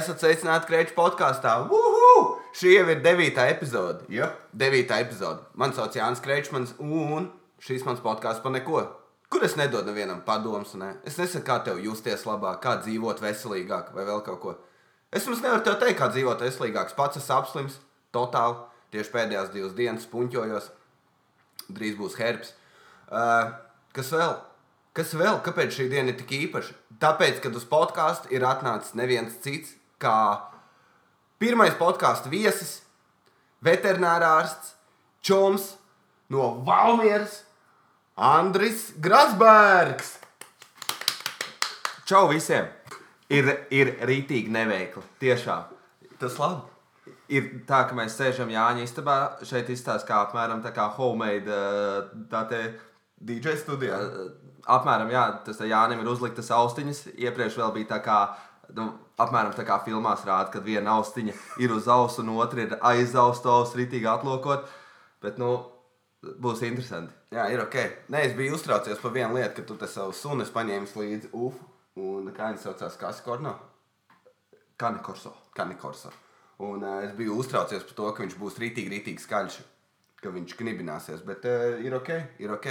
esat sveicināti Kreča podkāstā. Šī jau ir devītā epizode. Jā, devītā epizode. Mani sauc Jānis Krečmans, un šīs mans podkāsts par neko. Kur es nedodu nevienam padomus, ne? Es nesaku, kā tev justies labāk, kā dzīvot veselīgāk, vai vēl kaut ko. Es jums nevaru te teikt, kā dzīvot veselīgāk. Pats esmu apslims, totāli. Tieši pēdējās divas dienas puņķojos. Drīz būs herpes. Uh, kas vēl? Kas vēl? Kāpēc šī diena ir tik īpaša? Tāpēc, kad uz podkāstu ir atnācis neviens cits kā pirmais podkāstu viesis, veterinārārsts, čoms no Valmieras, Andris Grasbergs. Čau visiem! Ir, ir rītīgi neveikli. Tiešām. Tas labi. Ir tā, ka mēs sēžam Jāņa istabā. Šeit izstāsta kā apmēram tā kā homemade uh, tā te. DJ studijā. Uh, apmēram, jā, tas Jānim ir uzliktas austiņas. Iepriekš vēl bija tā kā, nu, apmēram tā kā filmās rāda, kad viena austiņa ir uz auss un otra ir aiz auss, auss rītīgi atlokot. Bet, nu, būs interesanti. Jā, ir ok. Nē, es biju uztraucies par vienu lietu, ka tu te savu sunu esi paņēmis līdzi UF. Un kā viņš saucās, kas korno? Kanikorso. Kanikorso. Un uh, es biju uztraucies par to, ka viņš būs rītīgi, rītīgi skaļš. Ka viņš knibināsies. Bet uh, ir ok, ir ok.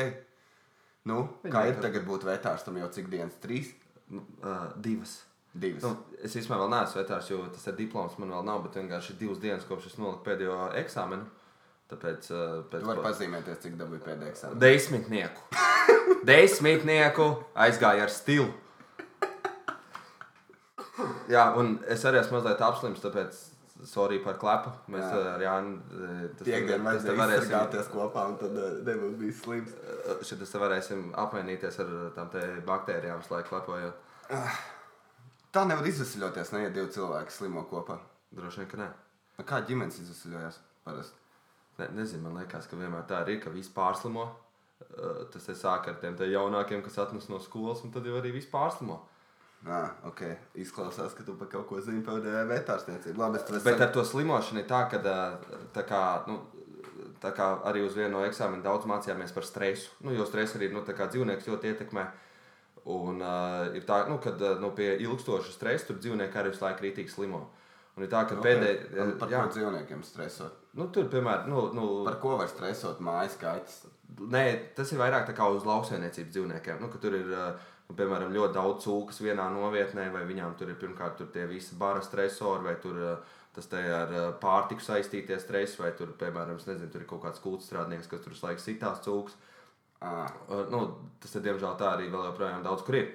Nu, kā ir tagad būt vetārstam jau cik dienas? Trīs? Uh, divas. Divas. Nu, es īstenībā vēl neesmu vetārs, jo tas ir diploms man vēl nav, bet vienkārši divas dienas, kopš es noliku pēdējo eksāmenu. Tāpēc, uh, pēc Tu vari pazīmēties, cik dabūji pēdējā eksāmenā. Desmitnieku. Desmitnieku aizgāja ar stilu. Jā, un es arī esmu mazliet apslims, tāpēc sorry par klepu. Mēs Jā. Jā. ar Jānu eh, tas Piekdien tas te vajadzēja varēsim, izsargāties kopā, un tad nebūs bijis slims. te varēsim apmainīties ar tām baktērijām, lai klepojot. Tā nevar izsveļoties, ne ja divi cilvēki slimo kopā. Droši vien, ka nē. Nu, Kā ģimenes izsveļojas parasti? Ne, nezinu, man liekas, ka vienmēr tā ir, ka viss pārslimo. Eh, Tas te sāk ar tiem jaunākiem, kas atnes no skolas, un tad jau arī viss pārslimo. Nā, ok. Izklausās, ka tu par kaut ko zini par vetārstniecību. Labi, es Bet ar to slimošanu ir tā, ka tā kā, nu, tā kā arī uz vienu no eksāmeniem daudz mācījāmies par stresu. Nu, jo stress arī nu, dzīvnieks ļoti ietekmē. Un uh, ir tā, nu, kad uh, nu, pie ilgstoša stresa tur dzīvnieki arī visu laiku rītīgi slimo. Un ir tā, ka Okay. pēdējā Par ko dzīvniekiem stresot? nu, tur, piemēram, nu, nu, Par ko var stresot mājas kaķis? Nē, tas ir vairāk kā uz lauksaimniecības dzīvniekiem. Nu, ka tur ir nu, piemēram ļoti daudz cūkas vienā novietnē, vai viņām tur ir pirmkārt tur tie visi bara stresori, vai tur tas te ar pārtiku saistītie stresi, vai tur, piemēram, nezinu, tur ir kaut kāds kultūras strādnieks, kas tur laiku sitās cūkas. Uh, nu, tas, ir, diemžēl, tā arī vēl joprojām daudz kur ir.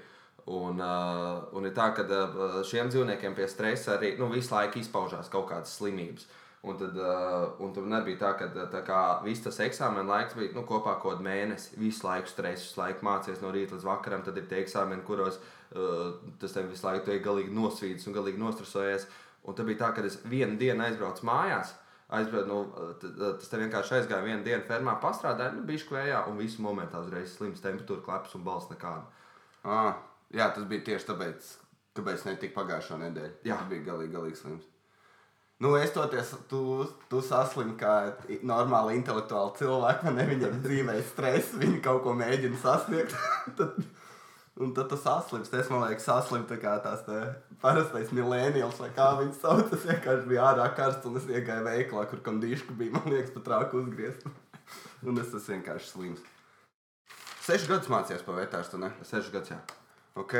Un, uh, un ir tā, ka uh, šiem dzīvniekiem pie stresa arī nu, visu laiku izpaužās kaut kādas slimības. Un tad, uh, un tad nebija tā, ka tā kā viss tas eksāmena laiks bija nu, kopā kaut kāds mēnesis. Visu laiku stress, visu laiku mācīties no rīta līdz vakaram. Tad ir tie eksāmeni, kuros uh, tas tev visu laiku galīgi nosvīdis un galīgi nostresojies. Un tad bija tā, ka es vienu dienu aizbraucu mājās. Aizbraucu, nu, tas te vienkārši aizgāja vienu dienu fermā, pastrādāja, nu, bija skvējā un visu momentā uzreiz slims temperatūra, kleps un balss nekāda. ah, jā, tas bija tieši tāpēc, kāpēc netika pagājušā nedēļa. Jā. Tas bija galīgi, galīgi slims. Nu, es toties, tu, tu saslimi kā normāli intelektuāli cilvēki, man ne viņam dzīvē stress, viņi kaut ko mēģina sasniegt. tad, un tad tu saslims, es man liekas, saslimt tā kā tās te parastais milēnijals, vai kā viņas sauc, tas vienkārši bija ārā karsts, un es iegāju veiklā, kur kondīška bija, man liekas, pat trāku uzgriezt. un es esmu vienkārši slims. Sešus gadus mācījies par vetārstu, ne? Sešas gadus, jā. Ok.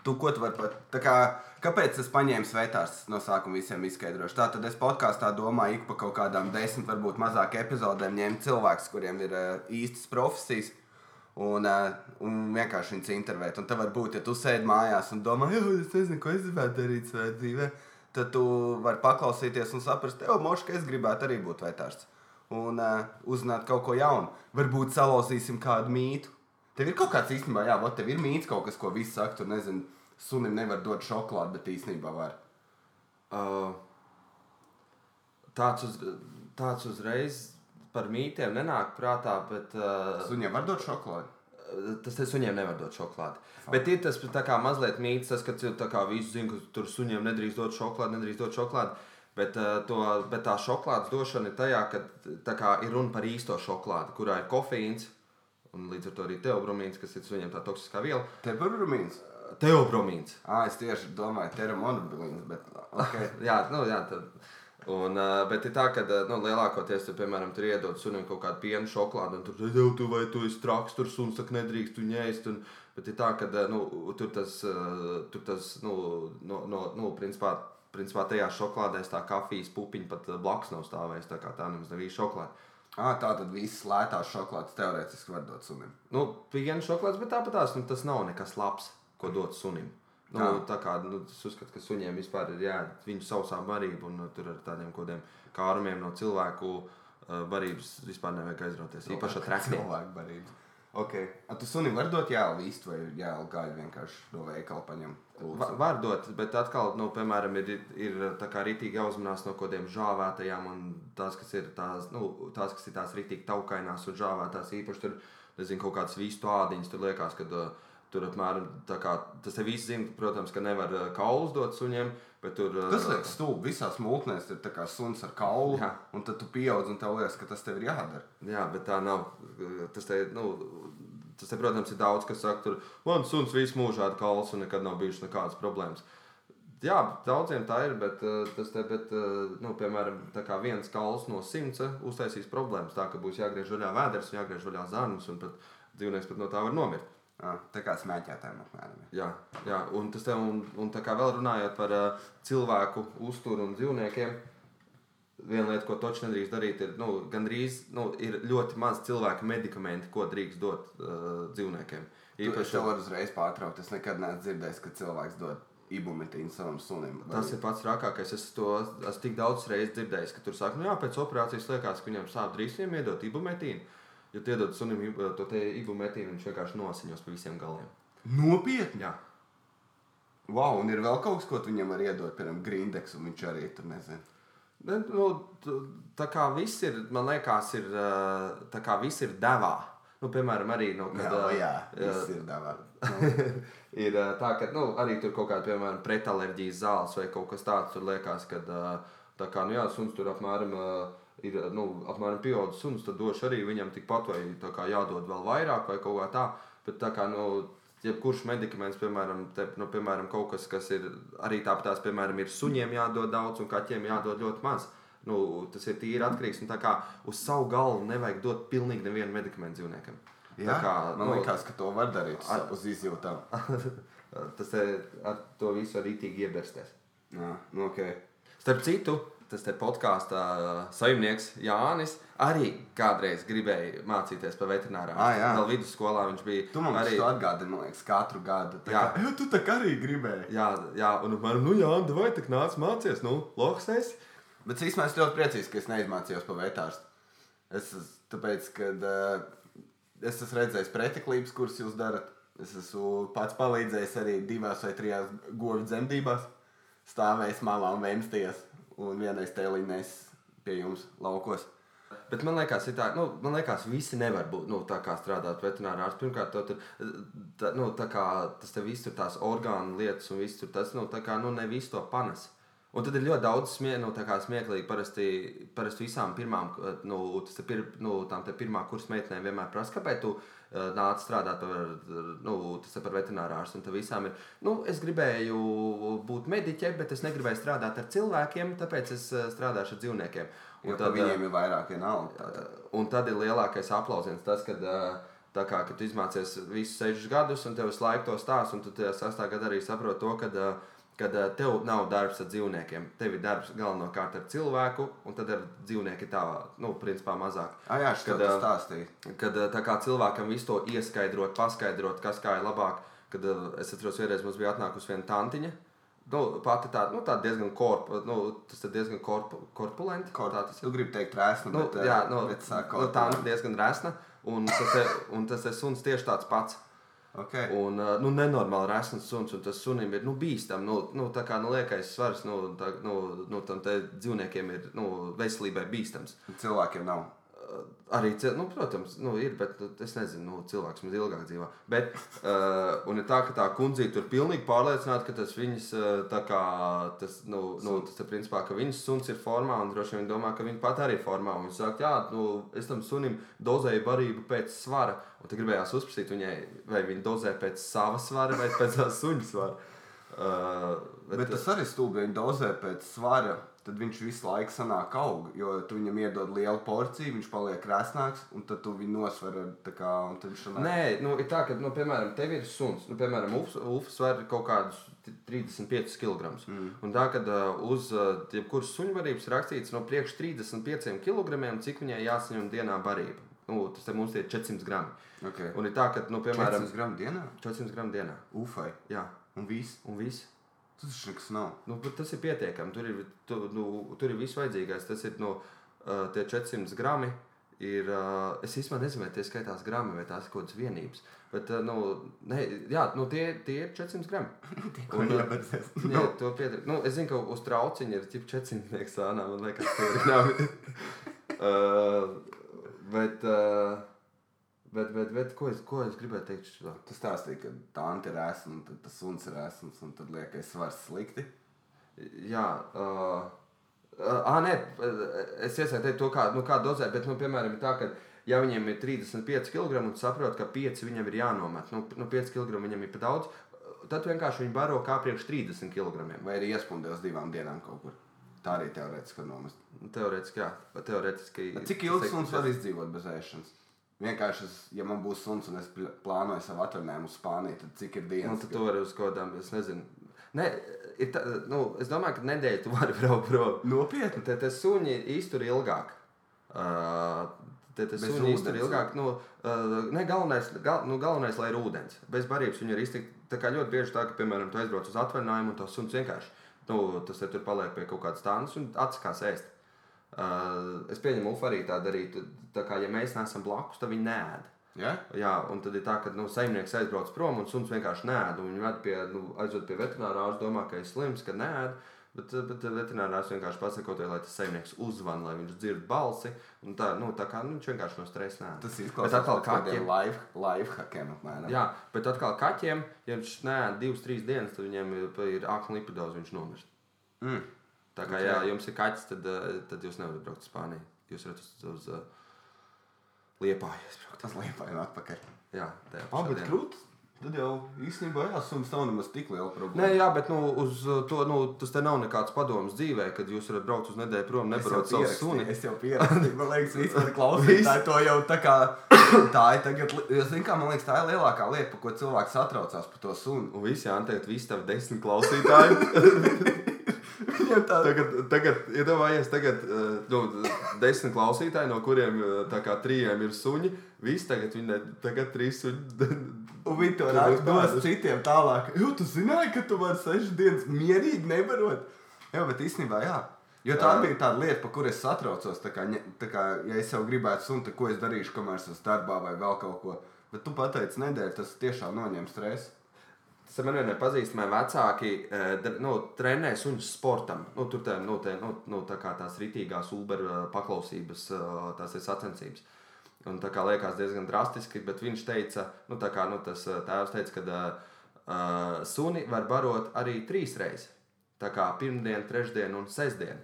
Tu ko tu vari pat? Tā kā, kāpēc es paņēmu svētās no sākuma visiem izskaidrošu? Tā tad es podkāstā domāju, ik pa kaut kādām desmit, varbūt mazāk epizodēm ņemt cilvēkus, kuriem ir uh, īstas profesijas. Un, uh, un vienkārši viņas intervēt. Un tā var būt, ja tu sēdi mājās un domā, jau es nezinu, ko es gribētu darīt savā dzīvē. Tad tu vari paklausīties un saprast, jau mošu, ka es gribētu arī būt vetārsts. Un uh, uzzināt kaut ko jaunu. Varbūt salauzīsim kādu mītu. Tev ir kaut kāds īstenībā, jā, vat tev ir mīts kaut kas, ko visi saka, tur nezinu, sunim nevar dot šokolādi, bet īstenībā var. Uh, tāds, uz, tāds uzreiz par mītiem nenāk prātā, bet uh, Suņiem var dot šokolādi. tas te suņiem nevar dot šokolādi. Bet ir tas kā mazliet mīts, tas, ka kā visi zina, ka tur suņiem nedrīkst dot šokolādi, nedrīkst dot šokolādi. Bet, uh, to, bet tā šokolādes došana ir tajā, ka kā ir runa par īsto šokolādi, kurā ir kofeīns un līdz ar to arī teobromīns, kas ir suņiem tā toksiskā viela. Rumīns. teobromīns. Ah, es tieši domāju, teromonobilīns, bet ok. jā, nu, jā, tad. Un, uh, bet ir tā, ka nu, lielākoties, tu, piemēram, tur iedod sunim kaut kādu pienu šokolādi, un tur jau tu vai tu esi traks, tur suns saka, nedrīkst tu ņēst. Un, bet ir tā, ka nu, tur tas, tur tas nu, no, no, nu, principā, principā tajā šokolādēs tā kafijas pupiņa pat blakus nav stāvējusi. Tā kā tā nemaz nebija šokolāde. Ah, tā tad visas lētās šokolādes teorētiski var dot sunim. Nu, piena šokolādes, bet tāpat tās, nu, tas nav nekas labs, ko dot sunim. Nu, Jā. tā kā nu, es uzskatu, ka suņiem vispār ir jāēd viņu sausā barība, un nu, tur ar tādiem kaut kādiem kārumiem no cilvēku uh, barības vispār nevajag aizrauties. Īpaši ar trakniem. Cilvēku barību. Ok. A, tu sunim var dot jālu īstu vai jālu gaļu vienkārši no veikala paņem? Va, var dot, bet atkal, nu, piemēram, ir, ir tā kā rītīgi jāuzmanās no kaut kādiem žāvētajām, un tās, kas ir tās, nu, tās, kas ir tās rītīgi taukainās un žāvētās, īpaši tur, nezinu, kaut kādas vistu ādiņas, tur liekas, ka uh, tur apmēram tā kā tas te viss zina, protams, ka nevar uh, kaulus dot suņiem, tur. uh, Tas liekas stulbi. Visās mūknēs ir tā kā suns ar kaulu, Jā. un tad tu pieaug un tev liekas, ka tas tev ir jādara. Jā, bet tā nav. Tas, te, nu, tas te, protams, ir daudz, kas saka, tur man suns visu mūžu ar kalnu un nekad nav bijušas nekādas problēmas. Jā, daudziem tā ir, bet tas te, bet, nu, piemēram, viens kalns no simts uztaisīs problēmas. Tā ka būs jāgriež vaļā vēders, jāgriež vaļā zarnas, un pat dzīvnieks pat no tā var nomirt. Tā kā smēķētājiem apmēram. Jā, jā un tas te, un, un tā kā vēl runājot par uh, cilvēku uzturu un dzīvniekiem, viena lieta, ko točs nedrīkst darīt, ir, nu, gandrīz, nu, ir ļoti maz cilvēku medikamenti, ko drīkst dot uh, dzīvniekiem. Īpaši to var uzreiz pārtraukt. Es nekad neesmu dzirdējis, ka cilvēks dod ibumetīnu savam sunim. Vai- Tas ir pats rākākais. Es to esmu tik daudz reizes dzirdējis, ka tur saka, nu jā, pēc operācijas liekas, ka viņam sāp drīz iedot ibumetīnu. Ja tu iedod sunim to te ibumetīnu, viņš vienkārši nosiņos pa visiem galiem. Nopietni! Jā. Wow, un ir vēl kaut kas, ko viņam var iedot, piemēram, grindeks, un viņš arī tur nezina. Ne, Nu, tā kā viss ir, man liekas, ir, tā kā viss ir devā. Nu, piemēram, arī no Jā, ā, jā, ā, viss ir davā. ir ā, tā, ka nu, arī tur kaut kāda, piemēram, pretalerģijas zāles vai kaut kas tāds, tur liekas, ka tā kā, nu jā, suns tur apmēram ā, ir, nu, apmēram pieaudzis suns, tad došu arī viņam tikpat vai tā jādod vēl vairāk vai kaut kā tā, bet tā kā, nu, jebkurš medikaments, piemēram, te, nu, piemēram, kaut kas, kas ir arī tāpat tās, piemēram, ir suņiem jādod daudz un kaķiem jādod ļoti maz. Nu, tas ir tīri atkarīgs. un tā kā Uz savu galvu nevajag dot pilnīgi nevienu medikamentu dzīvniekam. Jā, kā, man nu, liekas, ka to var darīt Ar- uz izjūtām. tas ar to visu var rītīgi iebersties. Jā, nu ok. Starp citu, tas te podkāstā saimnieks Jānis arī kādreiz gribēja mācīties par veterinārā. Ā, jā. Vēl vidusskolā viņš bija Tu man arī. atgādini, man liekas, katru gadu. Tā Jā. kā, "Jā, tu tā kā arī gribēji. Jā, jā, un man, nu, jā, vai tā nāc mācīties, nu, loks. Bet īstenībā es ļoti priecīgs, ka es neizmācījos par vetārstu. Es tāpēc, ka uh, es esmu redzējis preteklības, kuras jūs darat. Es esmu pats palīdzējis arī divās vai trijās govju dzemdībās. Stāvējis malā un vēmsties. Un vienreiz tēlīnēs pie jums laukos. Bet man liekas, tā, nu, man liekas, visi nevar būt nu, tā kā strādāt veterinārā ārstā. Pirmkārt, tur, tā, nu, tā kā, tas te viss tur tās orgānu lietas un viss tur tas, nu, tā kā, nu, ne visu to panes. Un tad ir ļoti daudz smie, nu, smieklīgi. Parasti, parasti visām pirmām, nu, pir, nu, tām pirmā kursa meitenēm vienmēr prasa, kāpēc tu uh, nāc strādāt par, nu, par veterinārā ārstu. Un tad visām ir, nu, es gribēju būt mediķe, bet es negribēju strādāt ar cilvēkiem, tāpēc es uh, strādāšu ar dzīvniekiem. Un Un tad viņiem ir vairāk vienalga. Un tad ir lielākais aplausiens tas, kad, ā, tā kā, tu izmācies visus sešus gadus, un tev visu laiku to stāsta, un tu tajā sastāvā gadā arī saproti to, ka, kad ā, tev nav darbs ar dzīvniekiem. Tev ir darbs galvenokārt ar cilvēku, un tad ar dzīvnieku tā, nu, principā mazāk. Ah, jā, Kad, tev ā, stāstīja. Kad ā, tā kā cilvēkam visu to ieskaidrot, paskaidrot, kas kā ir labāk, kad es atceros, vienreiz mums bija atnākusi viena tantiņa. Nu, pati tā, nu, tā diezgan korp, nu, tas ir diezgan korp, korpulenti. Ko tā tas ir. Tu gribi teikt rēsnu, Nu, bet, jā, nu, bet sākot. nu, tā ir diezgan resna. Un tas, te, un tas te suns tieši tāds pats. Okay. Un, uh, nu, nenormāli resns suns, un tas sunim ir nu, bīstams. Nu, nu, tā kā nu, liekais svars nu, tā, nu, nu, tam dzīvniekiem ir nu, veselībai bīstams. Cilvēkiem nav. Arī, nu, protams, nu, ir, bet nu, es nezinu, nu, cilvēks mums ilgāk dzīvo. Bet, uh, un ir tā, ka tā kundzīte tur pilnīgi pārliecināta, ka tas viņas, uh, tā kā, tas, nu, nu, tas, tā, principā, ka viņas suns ir formā, un droši vien domā, ka viņa pat arī ir formā. Un viņa saka, jā, nu, es tam sunim dozēju barību pēc svara, un tad gribējās uzprasīt viņai, vai viņa dozē pēc sava svara vai pēc suņa svara. Uh, Bet tas arī stulbi, viņa dozē pēc svara. Tad viņš visu laiku sanāk aug, jo tu viņam iedod lielu porciju, viņš paliek krāsnāks, un tad tu viņu nosver ar tā kā, un tad viņš sanāk. Nē, nu, ir tā, ka, nu, piemēram, tev ir suns. Nu, piemēram, Ufas sver kaut kādus t- 35 kg. Mm. Un tā, kad uh, uz uh, jebkuras suņvarības rakstīts no priekš 35 kg, cik viņai jāsaņem dienā barība. Nu, tas te mums ir 400 gramu. Okay. Un ir tā, ka, nu, piemēram, 400 gramu dienā? 400 gramu dienā. Ufai. Jā, Un viss. un viss. Tas nekas nav. Nu, bet tas ir pietiekami. Tur ir, tu, nu, tur ir viss vajadzīgais. Tas ir no uh, tie 400 grami. Ir, uh, es īstenībā nezinu, vai tie skaitās grami vai tās kaut kādas vienības. Bet, uh, nu, ne, jā, nu, tie, tie ir 400 grami. Ko Un, uh, iebadzēs? Jā, to pieder. Nu, es zinu, ka uz trauciņa ir tik 400 sānā. Man liekas, tas ir nav. uh, bet, uh, bet, bet, bet, ko es, ko es gribēju teikt? Šo? Tu stāstīji, ka tā anta ir esma, un tas suns ir esms, un tad liekas svars slikti. Jā, uh, uh, nē, es teikt to, kā, nu, kā dozē, bet, nu, piemēram, tā, ka, ja viņam ir 35 kg un saprot, ka 5 viņam ir jānomet, nu, nu 5 kg viņam ir pa daudz, tad vienkārši viņi baro kā priekš 30 kg. Vai arī uz divām dienām kaut kur. Tā arī teorētiski var nomest. Teorētiski, jā, teorētiski. Cik ilgi suns var izdzīvot bez ēšanas? Vienkārši, es, ja man būs suns un es pl- plānoju savu atvaļinājumu uz Spāniju, tad cik ir Nu, dienas? tad tu vari uz kaut kādām, es nezinu. Ne, ir tā, nu, es domāju, ka nedēļu tu vari braukt prom. Nopietni. Te, te suņi iztur ilgāk. Uh, te Bez suņi iztur ilgāk. Nu, uh, ne, galvenais, gal, nu, galvenais, lai ir ūdens. Bez barības viņi ir iztikt. Tā kā ļoti bieži tā, ka, piemēram, tu aizbrauc uz atvaļinājumu un tas suns vienkārši, nu, tas tur paliek pie kaut kādas tādas un atsakās ēst. Uh, es pieņemu, Ufa arī tā darītu. Tā kā, ja mēs neesam blakus, tad viņi nēd. Ja? Jā, un tad ir tā, ka nu, saimnieks aizbrauc prom un suns vienkārši nēd. un Viņu ved pie, nu, aizved pie veterinārā domā, ka ir slims, ka nēd. Bet, bet veterinārā ārsts vienkārši pasaka, lai tas saimnieks uzzvan, lai viņš dzird balsi. Tā, nu, tā kā nu, viņš vienkārši no stresa nēd. Tas izklausās atkal kaķiem. live, live hackiem apmēram. Jā, bet atkal kaķiem, ja viņš nēd divas, trīs dienas, tad viņiem ir, akna lipidoze, viņš nomirst. Mm. Tā kā, Ok. ja jums ir kaķis, tad, eh, tad jūs nevarat braukt uz Spāniju. Jūs varat uz, uz uh, Liepāju. Tas liepā jau atpakaļ. Jā, tajā Ah, pašā bet krūtis. Tad jau īstenībā jā, suns nav nemaz tik liela problēma. Nē, jā, bet nu, uz uh, to nu, tas te nav nekāds padoms dzīvē, kad jūs varat braukt uz nedēļu prom, nebarot savu suni. Es jau pierakstīju, man liekas, vispār klausītāji to jau tā kā. Tā ir tagad, jo, zin kā, man liekas, tā ir lielākā lieta, par ko cilvēks atraucās par to sunu. Un visi jānteikt, visi tavi desmit klausītāji. Viņam tā tagad, tagad iedomājies, tagad uh, nu, desmit klausītāji, no kuriem tā kā trījiem ir suņi. Visi tagad, viņi, tagad trīs suņi. Un viņi to raksta citiem tālāk. Jo tu zināji, ka tu vari sešas dienas mierīgi nebarot. Jā, bet īstenībā jā. Jo tā Jā. bija tāda lieta, par kuru es satraucos. Tā kā, tā kā, ja es jau gribētu sunu, tad ko es darīšu, kamēr es esmu darbā vai vēl kaut ko. Bet tu pateici nedēļu, tas tiešām noņem stresu. Tas man vienmēr pazīstamie vecāki eh, nu, trenē suņus sportam. Nu, tur tā, nu, tā, nu, nu, tā kā tās ritīgās Uber eh, paklausības, eh, tās ir sacensības. Un tā kā liekas diezgan drastiski, bet viņš teica, nu, tā kā nu, tas tēvs teica, ka uh, suni var barot arī trīs reizes. Tā kā pirmdien, trešdien un sestdien.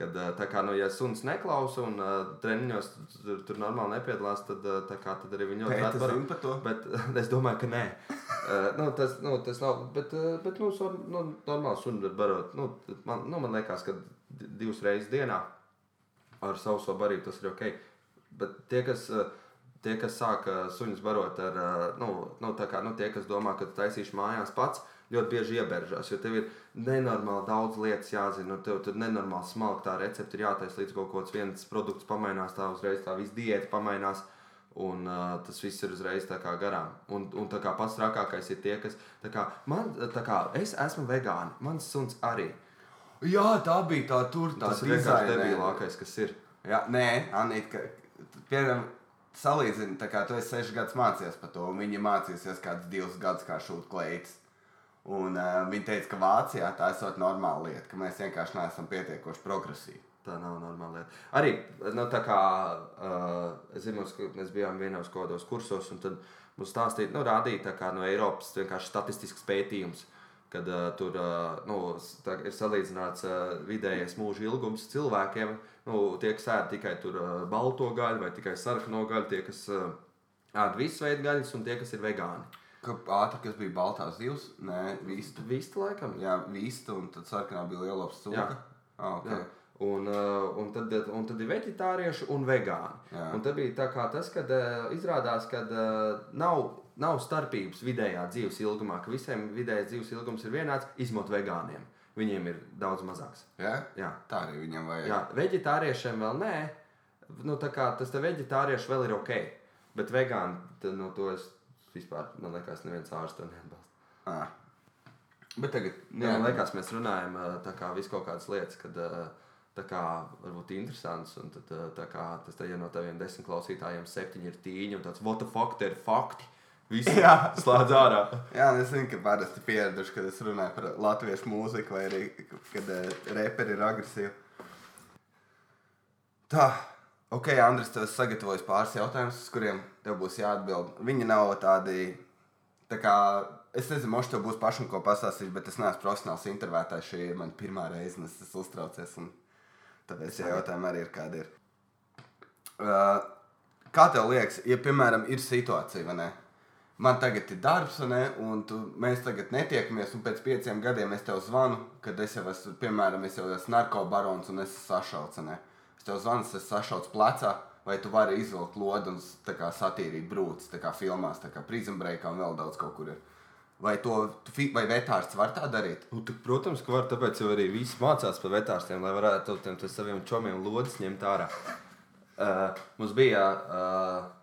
Kad, tā kā, nu, ja suns neklausa un uh, treniņos tur, tur normāli nepiedalās, tad, kā, tad arī viņi ļoti par to. Bet es domāju, ka nē. Uh, nu, tas, nu, tas nav. Bet, uh, bet nu, sun, nu, normāli sunu var barot. Nu, man, nu, man liekas, ka di- divas reizes dienā ar savu barību tas ir ok. Bet tie, kas, uh, tie, kas sāk uh, suņus barot ar, uh, nu, nu, tā kā, nu, tie, kas domā, ka taisīšu mājās pats, ļoti bieži ieberžās. Jo tev ir nenormāli daudz lietas jāzina. Nu, tev tur nenormāli smalki tā recepte ir jātaisa līdz kaut kāds viens produkts pamainās, tā uzreiz tā viss diēta pamainās. Un uh, tas viss ir uzreiz garām. Un, un tā kā pats trakākais ir tie, kas. tā Kā, man, kā, es esmu vegāns, mans suns arī. Jā, tā bija tā tur, Tas ir vienkārši debilākais, kas ir. Jā, nē, Anita, piemēram, salīdzini, tā kā tu esi sešas gadus mācījies par to, un viņa mācījusies kādus divus gadus kā šūt kleitas. Un uh, viņa teica, ka Vācijā tā esot normāla lieta, ka mēs vienkārši neesam pietiekoši progresīvi. Tā nav normāla lieta. Arī nu, tā kā uh, zinu, mēs bijām vienos kaut kādos kursos, un tad mums stāstīja, nu, rādīja kā no Eiropas vienkārši statistisks pētījums. Kad uh, tur uh, nu, ir salīdzināts uh, vidējais mūža ilgums cilvēkiem, nu, tie, kas ēd tikai tur, uh, balto gaļu vai tikai sarkano gaļu, tie, kas uh, ēd visu veidu gaļas, un tie, kas ir vegāni. Ka ātri, kas bija baltās zivs, nē, vīsta. Vistu laikam. Jā, vīsta, un tad sarkanā bija lielops cūka. Jā. Ah, okay. Jā. Un, uh, un, tad, un tad ir vegetārieši un vegāni. Jā. Un tad bija tas, ka uh, izrādās, ka uh, nav, nav starpības vidējā dzīves ilgumā, ka visiem vidējais dzīves ilgums ir vienāds, izņemot vegāniem. Viņiem ir daudz mazāks. Jā? Jā. Tā arī viņam vajag. Jā, vegetāriešiem vēl nē. Nu, tā kā tas te vegetārieši vēl ir ok. Bet vegāni, tad, nu, to es vispār, man liekas, neviens ārsts to neatbalsta. Ah. Bet tagad, Jā, man liekas, mēs runājam tā kā visu kaut kādas lietas, kad ā, tā kā varbūt interesants, un tad ā, tā kā tas te, ja no taviem desmit klausītājiem septiņi ir tīņi, un tāds, what the fuck, tie ir fakti. Visi Jā. slēdz ārā. Jā, es zinu, ka parasti pieraduši, kad es runāju par latviešu mūziku, vai arī kad uh, reperi ir agresīvi. Tā, ok, Andris, tev sagatavojas pāris jautājumus, uz kuriem tev būs jāatbild. Viņi nav tādi, tā kā, es nezinu, možda tev būs pašam ko pastāstīt, bet es neesmu profesionāls intervētājs. Šī ir mana pirmā reize, un es esmu uztraucies, un tāpēc šie jautājumi arī ir kādi ir. Uh, kā tev liekas, ja, piemēram, ir situācija, vai ne? man tagad ir darbs, vai ne, un tu, mēs tagad netiekamies, un pēc pieciem gadiem es tev zvanu, kad es jau esmu, piemēram, es jau esmu narkobarons un es esmu sašauts. ne? Es tev zvanu, es esmu sašauts plecā, vai tu vari izvilkt lodu un satīrīt brūces, tā kā filmās, tā kā Prison Breakā un vēl daudz kaut kur ir. Vai to vai vetārsts var tā darīt? Nu, tu, protams, ka var, tāpēc jau arī visi mācās par vetārstiem, lai varētu tiem tiem saviem čomiem lodus ņemt ārā. Uh, mums bija. Uh,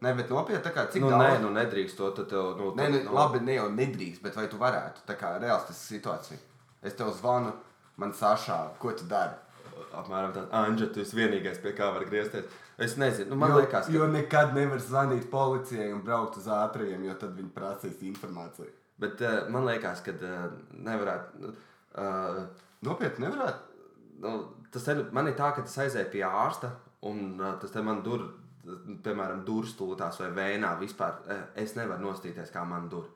Nē, bet nopietni, tā kā cik nu, daudz. nē, nu nedrīkst to. Tad, tev, nu, Nē, nu, labi, ne jau nedrīkst, bet vai tu varētu? Tā kā reālistiska situācija. Es tev zvanu, man sašāva, ko tu dari? Apmēram tāds, Anģa, tu esi vienīgais, pie kā var griezties. Es nezinu, nu, man jo, liekas, ka jo nekad nevar zvanīt policijai un braukt uz ātriem, jo tad viņi prasīs informāciju. Bet uh, man liekas, ka uh, nevarētu. Uh, Nopietni, nevarētu. nu, tas te, man ir tā, ka tas aizēja pie ārsta, un uh, tas man dur, piemēram, durstūtās vai vēnā vispār. eh, Es nevaru nostīties, kā man dur.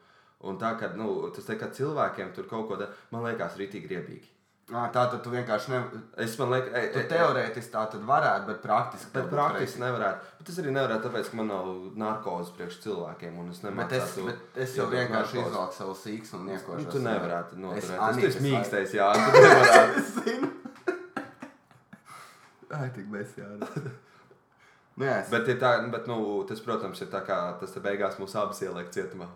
Un tā, ka nu, tas te, ka cilvēkiem tur kaut ko tādu, man liekas, rītīgi griebīgi. À, tā tad tu vienkārši nevari. Es e, Tu teorētiski tā varētu, bet praktiski. Bet praktiski nevarētu. Bet tas arī nevarētu, tāpēc, ka man nav narkozes priekš cilvēkiem. un es Bet es, bet es jau vienkārši izvelku savu sīkstu un niekošu. Nu, tu nevarētu noturēt. Anītas tas ir mīkstais, jā. Tu nevarētu. Es zinu. Ai, tik mēs jāra. Nu, jā, es... Bet, tā, bet nu, tas, protams, ir tā kā tas te beigās mūs abus ieliek cietumā.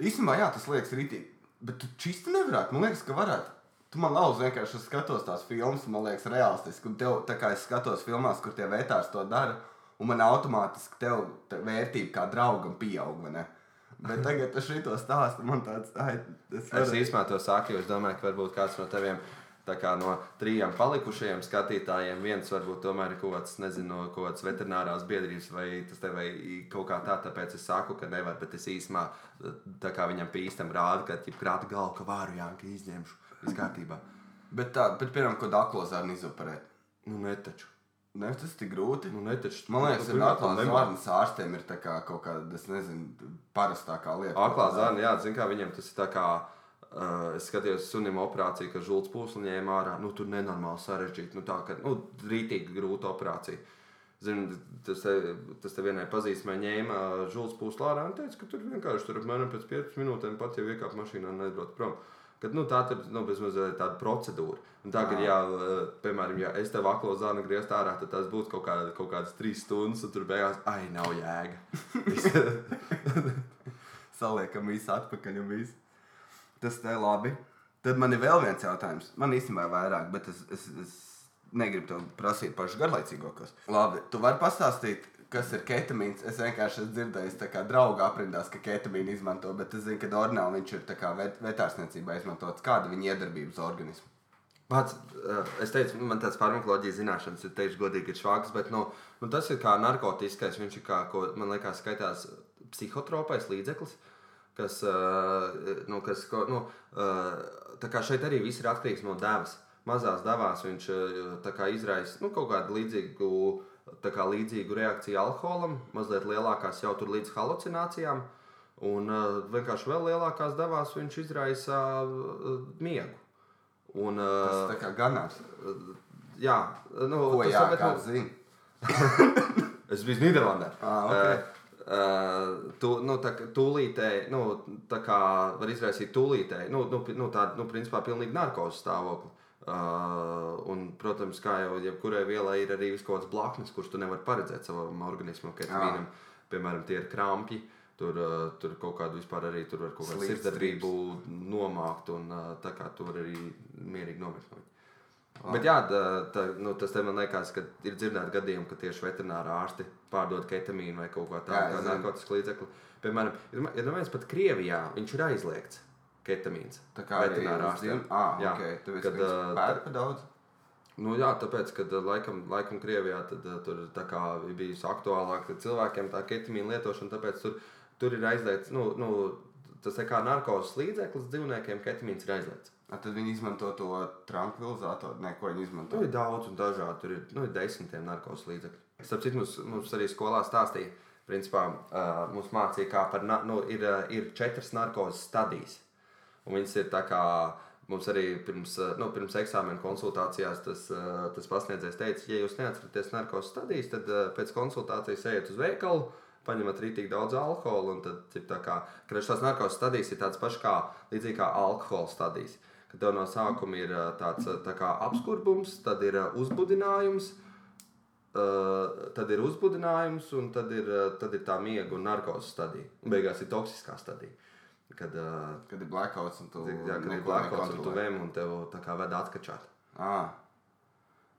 Īstenībā, jā, tas liekas rītīgi. Bet tu čisti nevarētu. Man liekas, ka varētu. Tu man lauz vienkārši es skatos tās filmas, man liekas, realistiski. Un tev, tā kā es skatos filmās, kur tie vērtārs to dara, un man automātiski tev te vērtība kā draugam pieaug. Bet tagad ar šito stāstu man tāds, es Es varu- īstenībā to saku, jo es domāju, ka varbūt kāds no teviem. kā No trijiem palikušajiem skatītājiem viens varbūt tomēr ir kaut kāds, nezinu, kaut kāds veterinārās biedrības vai tas te vai kaut kā tā. Tāpēc es saku, ka nevar, bet es īstenībā tā kā viņam pīstam rādu, ka ja krāta galvu, ka varu jā, ka izņemšu. Viss kārtībā. Bet, tā, bet piemēram, ko daklo zārnu izoperēt. Nu, netaču. Ne, tas ir tik grūti. Nu, netaču. Man liekas, ka pirmkārt, aklā zārnas ārstiem ir kā kaut kāda, es nezinu, parastākā lieta. Aklā zāle, jā, zinu, kā viņam tas ir tā kā. Uh, es skatījos, sunim operāciju, ka žults pūsli ņēma ārā. Nu, tur nenormāli sarežģīti. Nu, tā kā nu, rītīgi grūta operācija. Zinu, tas, te- tas te vienai pazīstamai ņēma žults pūsli ārā un teica, ka tur vienkārši tur apmēram pēc 5 minūtēm pat jau iekāpa mašīnā un aizbrauc prom. Kad, nu, tā ir nu, bezmazliet tāda procedūra. Un tā, kad, jā, uh, piemēram, ja es tev aklo zāli griezt ārā, tad tas būtu kaut, kā, kaut kādas 3 stundas, un tur beigās, ai, nav jēga. Saliekam visu atpakaļ un visu. Tas te labi. Tad man ir vēl viens jautājums. Man īstenībā ir vairāk, bet es, es, es negribu tev prasīt pašu garlaicīgākos. Labi, tu vari pastāstīt, kas ir ketamīns. Es vienkārši esmu dzirdējis, kā draugi aprindās, ka ketamīnu izmanto, bet es zinu, ka ornāli viņš ir vet, vetārsniecībā izmantots. Kāda viņa iedarbība uz organismu? Pats, uh, es teicu, man tāds farmakoloģijas zināšanas ir teiks, godīgi, ir švāks, bet nu, nu, tas ir kā narkotiskais. Viņš ir kā, ko, man liekas, skaitās psihotropais līdzeklis. Kas, uh, nu, kas, nu, uh, tā kā šeit arī viss ir atkarīgs no devas. mazās devās viņš izraisa nu, kaut kādu līdzīgu, tā kā līdzīgu reakciju alkoholam, mazliet lielākās jau tur līdz halucinācijām. Un uh, vienkārši vēl lielākās devās viņš izraisa uh, miegu. Un, Tas uh, tā kā ganās. jā, nu, Ko tas jā, kā nu, zini? Es biju Nīderlandē. Ah, ok. Uh, uh, tu, nu, tā, tūlītēji, nu, tā kā var izraisīt tūlītēji, nu, nu, nu tādu, nu, principā, pilnīgi narkozes stāvokli. Uh, un, protams, kā jau jebkurai vielai ir arī kaut kāds blaknes, kurš tu nevari paredzēt savam organismam, ka ketamīnam, piemēram, tie ir krampji. Tur, uh, tur kaut kādu vispār arī tur var kaut Slīps, sirdsdarbību nomākt, un uh, tā kā tu vari arī mierīgi nomirt no viņa. Bet jā, tā, tā, nu, tas man liekas, ka ir dzirdēti gadījumi, ka tieši veterinārā ārsti pārdod ketamīnu vai kaut ko tādu, kā zinu. narkotiku līdzekli. Piemēram, ir, ir neviens pat Krievijā, viņš ir aizliegts ketamīns. Tā kā veterinārā dzīvi- Ah, Jā, ok. Tāpēc, kad, ka ā, viņš pērk pa daudz. Nu, jā, tāpēc, ka laikam, laikam Krievijā tad, tur ir bijusi aktuālāk cilvēkiem tā ketamīna lietošana, tāpēc tur, tur ir aizliegts, nu, nu, tas ir kā narkotikas līdzeklis dzīvniekiem, ketamīns ir aizliegts. A, Tad viņi izmanto to tranquilizatoru. Nē, ko viņi izmanto? Tur ir daudz un dažādi. Tur ir, nu, desmitiem narkotikas līdzekļu. Starp citu, mums, mums arī skolā stāstīja, principā, uh, mums mācīja, kā par, nu, ir, ir četras narkotikas stadijas. Un viņas ir tā kā mums arī pirms, uh, nu, pirms eksāmena konsultācijās tas, uh, tas pasniedzējs teica, ja jūs neatceraties narkotikas stadijas, tad uh, pēc konsultācijas ejiet uz veikalu. Paņemat rītīgi daudz alkohola, un tad tā kā, šīs narkotikas stadijas ir tādas pašas kā, līdzīgi kā alkohola stadijas. Kad tev no sākuma ir tāds tā kā apskurbums, tad ir uzbudinājums, ā, tad ir uzbudinājums, un tad ir, tad ir tā miega un narkotikas stadija. Un beigās ir toksiskā stadija. Kad, ā, Kad ir blackouts un tu jā, kad ir blackouts un tu vēm un tev tā kā veda atkačāt. Ah.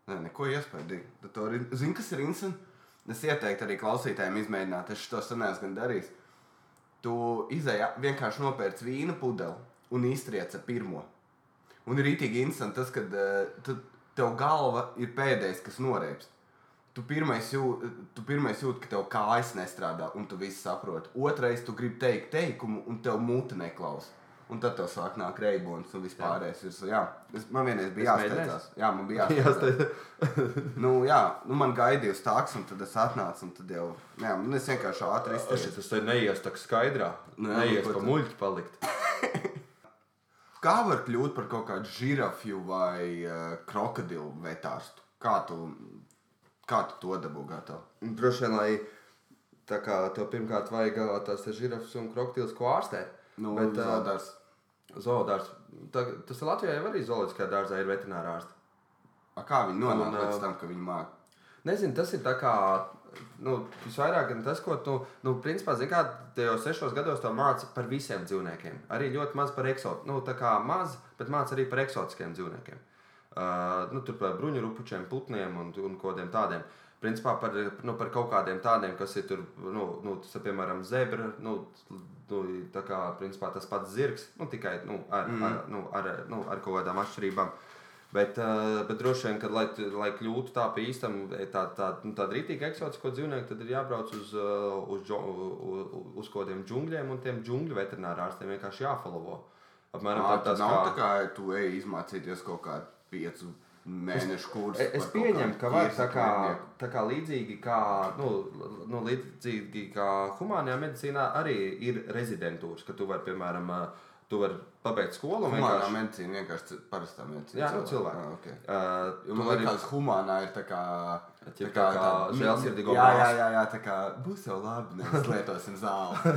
Nē, neko iespējīgi. Zini, kas ir interesanti. Es ieteiktu arī klausītājiem izmēģināt. Es to esmu gan darījis. Tu izēji vienkārši nopērci vīna pudeli un iztriec ar pirmo. Un ir rītīgi interesanti tas, ka uh, tev galva ir pēdējais, kas norēps. Tu pirmais, jūt, tu pirmais jūt, ka tev kājas nestrādā, un tu viss saproti. Otrais, tu gribi teikt teikumu, un tev mute neklausa. Un tad tev sāk nākt reibons un vispārējais. virsū. Jā, es, man vienreiz bija Es jāsteidzās. Jā, man bija Jā, jāsteidzās. nu, jā, nu, man gaidīja uz tāks, un tad es atnācu, un tad jau, jā, nu, es vienkārši ātri izturēju. Tas te neies tā skaidrā. Nē, Neies pa muļķi palikt. Kā var kļūt par kaut kādu žirafju vai uh, krokodilu vetārstu? Kā tu, kā tu to dabū gatavu? Droši vien, lai tā kā tev pirmkārt vajag tās žirafas un krokodils, ko ārstēt. Nu, Bet, ā, zaudārs. Zoodārs. Tā, tas ir Latvijā jau arī zooloģiskā dārzā ir veterinārā ārsta. A, kā viņi nonāk līdz tam, ka viņi māk? Nezinu, tas ir tā kā. Nu, visvairāk gan tas, ko tu, nu, principā, zini, kā te jau sešos gados to māci par visiem dzīvniekiem. Arī ļoti maz par eksotiskiem, nu, tā kā maz, bet māci arī par eksotiskiem dzīvniekiem. Uh, nu, tur par bruņurupučiem, putniem un, un kaut kādiem tādiem. Principā par, nu, par kaut kādiem tādiem, kas ir tur, nu, nu tas piemēram zebra, nu, nu tā kā principā, tas pats zirgs, nu, tikai nu, ar, mm. ar, nu, ar, nu, ar kaut kādām atšķirībām. Bet, uh, bet droši vien, kad, lai, lai kļūtu tā pa īstam, tā, tā, nu, tāda rītīga eksotiska dzīvnieka, tad ir jābrauc uz, uz, uz, uz kaut kādiem džungļiem, un tiem džungļu veterinārārstiem vienkārši jāfolovo. Apmēram tā, tad tas nav kā... tā kā tu ej izmācīties kaut kādu piecu mēnešu kursu. Es, es kaut pieņemu, ka var tā kā, tā kā līdzīgi kā, nu, nu, līdzīgi kā humānajā medicīnā arī ir rezidentūras, ka tu vari, piemēram, tu vari pabeigt skolu Humānā vienkārši... medicīna vienkārši parastā medicīna. Jā, nu, cilvēki. Ah, okay. Uh, man liekas, humānā ir tā kā. Ja kā- kā žēlsirdīgo jā, jā, jā, jā, tā kā būs jau labi, nevis lietosim zāli.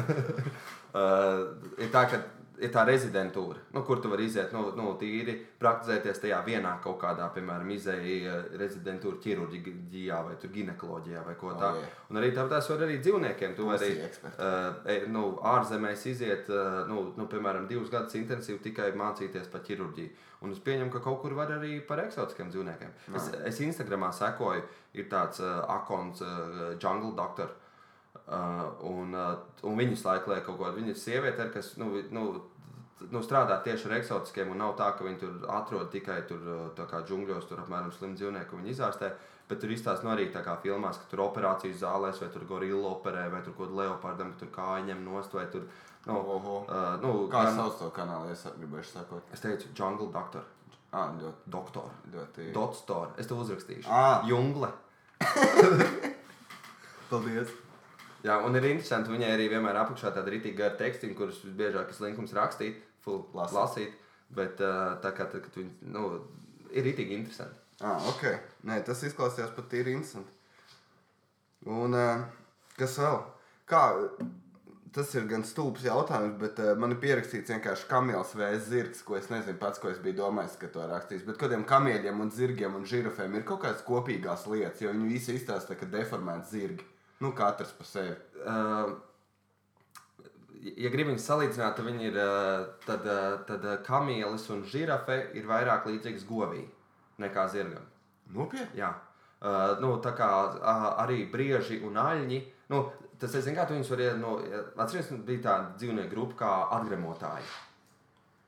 Uh, ir tā, ka ir tā rezidentūra, nu, kur tu vari iziet, nu, nu tīri praktizēties tajā vienā kaut kādā, piemēram, izēja rezidentūra ķirurģijā vai ginekoloģijā vai ko Oh, tādu. jā. Un arī tāpēc var arī dzīvniekiem. Tu vari uh, nu, ārzemēs iziet, uh, nu, nu, piemēram, divus gadus intensīvi tikai mācīties par ķirurģiju. Un es pieņemu, ka kaut kur var arī par eksotiskiem dzīvniekiem. Es, es Instagramā sekoju, ir tāds uh, akons, uh, Jungle Doctor. Uh, un, uh, un viņas laikā kaut ko tādu. Viņa ir sieviete, kas nu, nu, nu, strādā tieši ar eksotiskiem. un Nav tā, ka viņi tur atrod tikai tur, kā džungļos, tur apmēram slimu dzīvnieku, viņi izārstē. Bet tur izstāsta nu, arī tā kā filmās, ka tur operācijas zālēs, vai tur gorilla operē, vai tur kaut kāda leopardam, ka tur kāja ņem nost, vai tur. Nu, Oho. uh, nu, Kā gan- sauc to kanālu, es gribēju sakot. Es teicu, Jungle Doctor. Ah, ļoti, Doktor. ļoti. Doktor. Es tev uzrakstīšu. Ā. Jungle. Paldies. Jā, un ir interesanti, viņai arī vienmēr apakšā tāda rītīga gara tekstiņa, kurus visbiežākais linkums rakstīt, full Lasīt. lasīt. Bet uh, tā kā tad, kad viņi, nu, ir rītīgi interesanti. Ah, ok. Nē, tas izklausījās pat ir interesanti. Un uh, kas vēl? Kā, tas ir gan stulbs jautājums, bet uh, man ir pierakstīts vienkārši kamielis vai zirgs, ko es nezinu pats, ko es biju domājis, ka to rakstīs. Bet kādiem kamieļiem un zirgiem un žirafēm ir kaut kādas kopīgās lietas, jo viņi visi izstāsta, ka deformēti zirgi. Nu, katrs pa sevi. Uh, ja viņus salīdzināt, tad viņi ir tad, tad kamielis un žirafe ir vairāk līdzīgs govī nekā zirgam. Nopietni. Jā. Uh, nu, tā kā uh, arī brieži un aļņi. Nu, tas ir zināms, ka viņus var iet. Nu, atcerieties, bija tāda dzīvnieku grupa kā atgremotāji.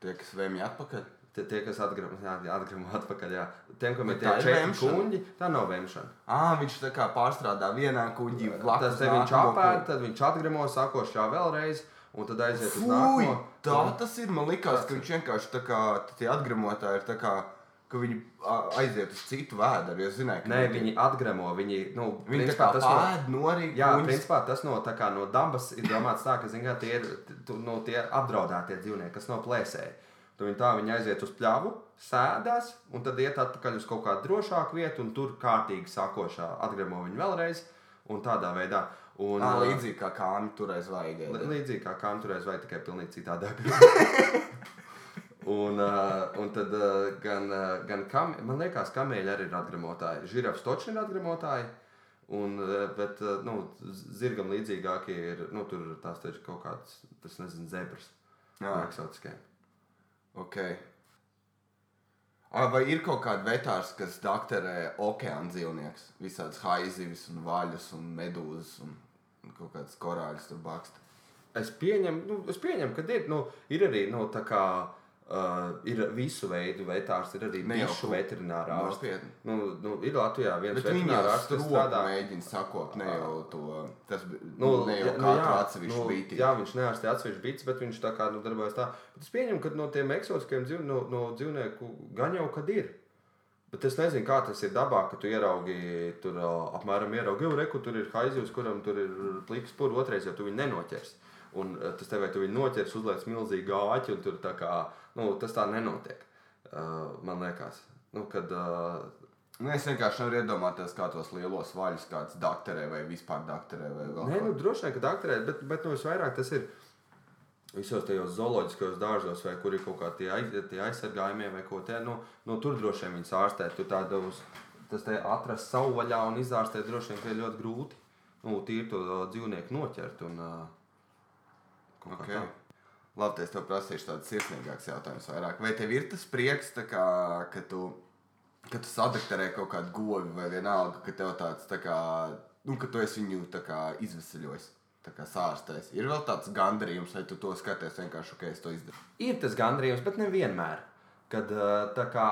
Tie, kas vēmja atpakaļ. Tie, tie kas atgremo, jā, atgremo atpakaļ, jā. Tiem, kam ir tie četri kuņģi, tā nav vemšana. Ah, viņš tā kā pārstrādā vienā kuģī. blakus te viņš nākamo apēd, kuģi. tad viņš atgremo, sakošā vēlreiz, un tad aiziet uz Fui, nākamo. tā Un- tas ir. Man liekas, ka viņš vienkārši tā kā tie atgremotāji ir tā kā, ka viņi aiziet uz citu vēderu. Jo zināju, ka Nē, viņi atgremo, viņi, nu, viņi tā principā kā tas no- norīgi. Jā, kuņus. principā tas no, tā kā no dabas ir domāts tā, ka zināmā, tie ir nu, tie apdraudētie dzīvnieki, kas nav plēsēji. Tad viņi tā viņi aiziet uz pļavu, sēdās, un tad iet atpakaļ uz kaut kādu drošāku vietu, un tur kārtīgi sākošā atgremo viņu vēlreiz, un tādā veidā. Un, Ā, ā, līdzīgi kā kāmi turēs vajag. līdzīgi kā kanturēs, vai tikai pilnīgi citādāk. un, uh, un tad uh, gan, uh, gan kam, man liekas, kamēļi arī ir atgremotāji. Žirafs toči ir atgremotāji. Un, bet, nu, zirgam līdzīgākie ir, nu, tās taču kaut kāds, tas nezinu, zebras. Jā. Eksotiskiem. Ok. Vai ir kaut kāda vetārs, kas doktorē okeāna dzīvniekus? Visādas haizivis, un vaļus, un medūzas, un kaut kādas korāļus tur baksta. Es pieņemu, nu, es pieņemu ka ir, nu, ir arī nu, tā kā. Uh, ir visu veidu vetārs, ir arī ku- veterinārā ārsts. Nu, nu, ir Latvijā viens jau veterinārārsts, kas strādā, mēģina sakot, ne jau to. Tas bi- Nu, ne jau ja- nu, katru jā, atsevišķu nu, līniju. Jā, viņš neārstē atsevišķu bītas, bet viņš tā kā nu, darbojas tā. Bet es pieņemu, ka no tiem eksotiskiem dzīv, no, no dzīvnieku gan jau kad ir. Bet es nezinu, kā tas ir dabā, ka tu ieraugi, tur apmēram ieraugi, reku, tur ir haizivs, kuram tur ir pliks pūri, otrais jau tu viņu nenoķers. Un ā, tas tev, vai tu viņu noķers, uzliec milzīgu āķi, un tur tā kā, nu, tas tā nenotiek. Uh, man liekas, nu, kad uh, Nu, es vienkārši nevaru iedomāties, kā tos lielos vaļus kāds doktorē vai vispār doktorē. Vai Nē, nu, droši vien, ka doktorē, bet, bet nu, visvairāk tas ir visos tajos zooloģiskajos dārzos, vai kur ir kaut kādi aiz, aizsargājumie vai ko tādu. Nu, nu, tur droši vien viņus ārstēt, tur tādos, tas te atrast savu vaļā un izārstēt droši vien, ir ļoti grūti. Nu, tīri to dzīvnieku noķert un uh, Okay. Labi, es tev prasīšu tādu sirsnīgāku jautājumu. Vairāk. Vai tev ir tas prieks, kā, ka tu, ka tu sadakterē kaut kādu govi vai vienalga, ka tev tāds tā kā, nu, ka tu esi viņu kā izvesaļojis, sārstējis. Ir vēl tāds gandarījums, vai tu to skaties vienkārši, ka es to izdaru. Ir tas gandrījums, bet nevienmēr. Kad tā kā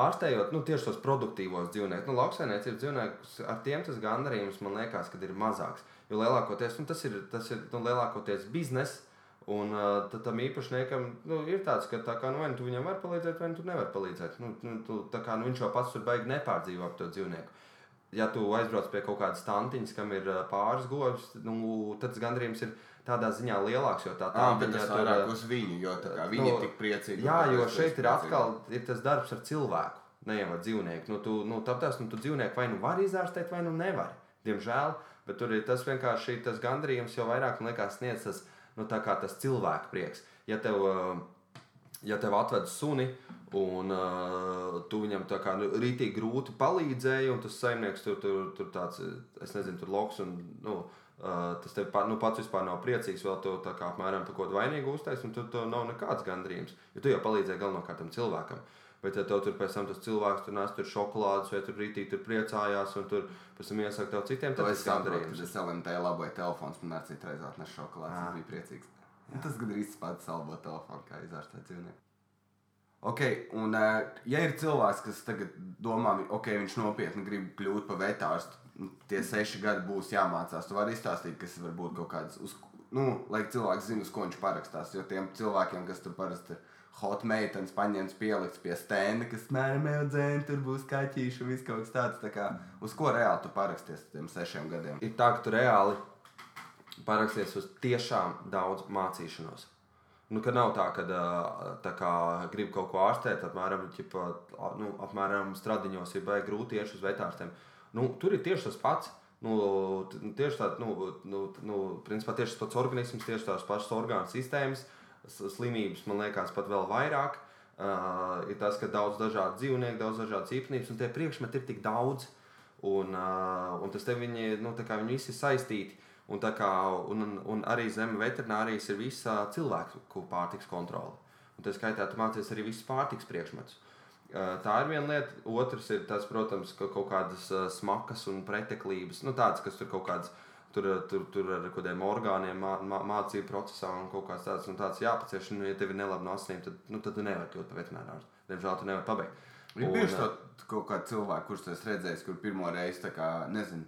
ārstējot nu, tieši tos produktīvos dzīvniekus, nu, lauksaimniecības dzīvniekus, ar tiem tas gandarījums man liekas, kad ir mazāks. Jo lielākoties nu, tas ir, tas ir nu, lielākoties biznesa. Un uh, tad tam īpašniekam nu, ir tāds, ka tā kā, nu, vai nu tu viņam vari palīdzēt, vai nu tu nevari palīdzēt. Nu, nu, tu, kā, nu, viņš jau pats tur baigi nepārdzīvo ap to dzīvnieku. Ja tu aizbrauc pie kaut kādas tantiņas, kam ir pāris govs, nu, tad tas gandrījums ir tādā ziņā lielāks. Jo tā tas tur, vairāk uz viņu, jo tā kā viņi Nu, ir tik priecīgi. Jā, jo šeit ir atkal ir tas darbs ar cilvēku, ne jau ar dzīvnieku. Nu, tu, nu, tāpēc nu, tu dzīvnieku vai nu vari izārstēt, vai nu nevari. Diemžēl, bet tur ir tas vienkārši tas gandrījums jau vairāk man liekas sniedz tas, nu, tā kā tas cilvēku prieks. Ja tev, uh, ja tev atved suni un uh, tu viņam tā kā nu, rītīgi grūti palīdzēji, un tas saimnieks tur, tur, tur tāds, es nezinu, tur loks un, nu, Uh, tas tev pa, nu, pats vispār nav priecīgs, vēl to tā kā apmēram par ko vainīgu uztaisīt, un tur tev nav nekāds gandrījums. Jo tu jau palīdzēji galvenokārt tam cilvēkam. Bet, ja tev tur pēc tam tas cilvēks tur nes tur šokolādes, vai tur rītīgi tur priecājās, un tur pēc tam iesaka tev citiem, tad es tas saprotu, kad es LMT laboju telefons, man arī citreiz atnesa šokolādes. Ah. Es biju priecīgs. Un Tas gandrīz pats salbo telefonu, kā izārstēt dzīvnieku. Ok, un uh, ja ir cilvēks, kas tagad domā, ok, viņš nopietni grib kļūt par vetārstu, nu, tie seši gadi būs jāmācās. Tu vari izstāstīt, kas var būt kaut kāds, uz, nu, lai cilvēks zinātu, uz ko viņš parakstās. Jo tiem cilvēkiem, kas tur parasti ir hot meitenes paņemts, pielikts pie stenda, kas mēram jau dzēni, tur būs kaķīši un viss kaut kas tāds. Tā kā, uz ko reāli tu paraksties ar tiem sešiem gadiem? Ir tā, ka tu reāli paraksties uz tiešām daudz mācīšanos. Nu, ka nav tā, ka tā kā grib kaut ko ārstēt, apmēram, ķipa, nu, apmēram stradiņos ir baigi grūti iet uz vetārstiem. Nu, tur ir tieši tas pats. Nu, t- tieši tā, nu, nu, nu, principā tieši tas pats organisms, tieši tās pašas orgānu sistēmas, slimības, man liekas, pat vēl vairāk. Uh, ir tas, ka daudz dažādu dzīvnieku, daudz dažādas īpatnības, un tie priekšmeti ir tik daudz. Un, uh, un tas te viņi, nu, tā kā viņi visi saistīti. Un, kā, un, un, arī zem veterinārijas ir visa cilvēku pārtiks kontrole. Un tā skaitā tu mācies arī visus pārtiks priekšmetus. Tā ir viena lieta. Otrs ir tas, protams, ka kaut kādas smakas un preteklības, nu, tādas, kas tur kaut kādas. Tur, tur, tur ar kādiem orgāniem, mā, mā, mācību procesā un kaut kāds tāds, un tāds jāpacieš. Nu, ja tev ir nelabi no asinīm, tad, nu, tad tu nevari kļūt par veterināru. Diemžēl tu nevari pabeigt. Ir bieži tā kaut kāda cilvēka, kurš tas redzējis, kur pirmo reizi, tā kā, nezinu,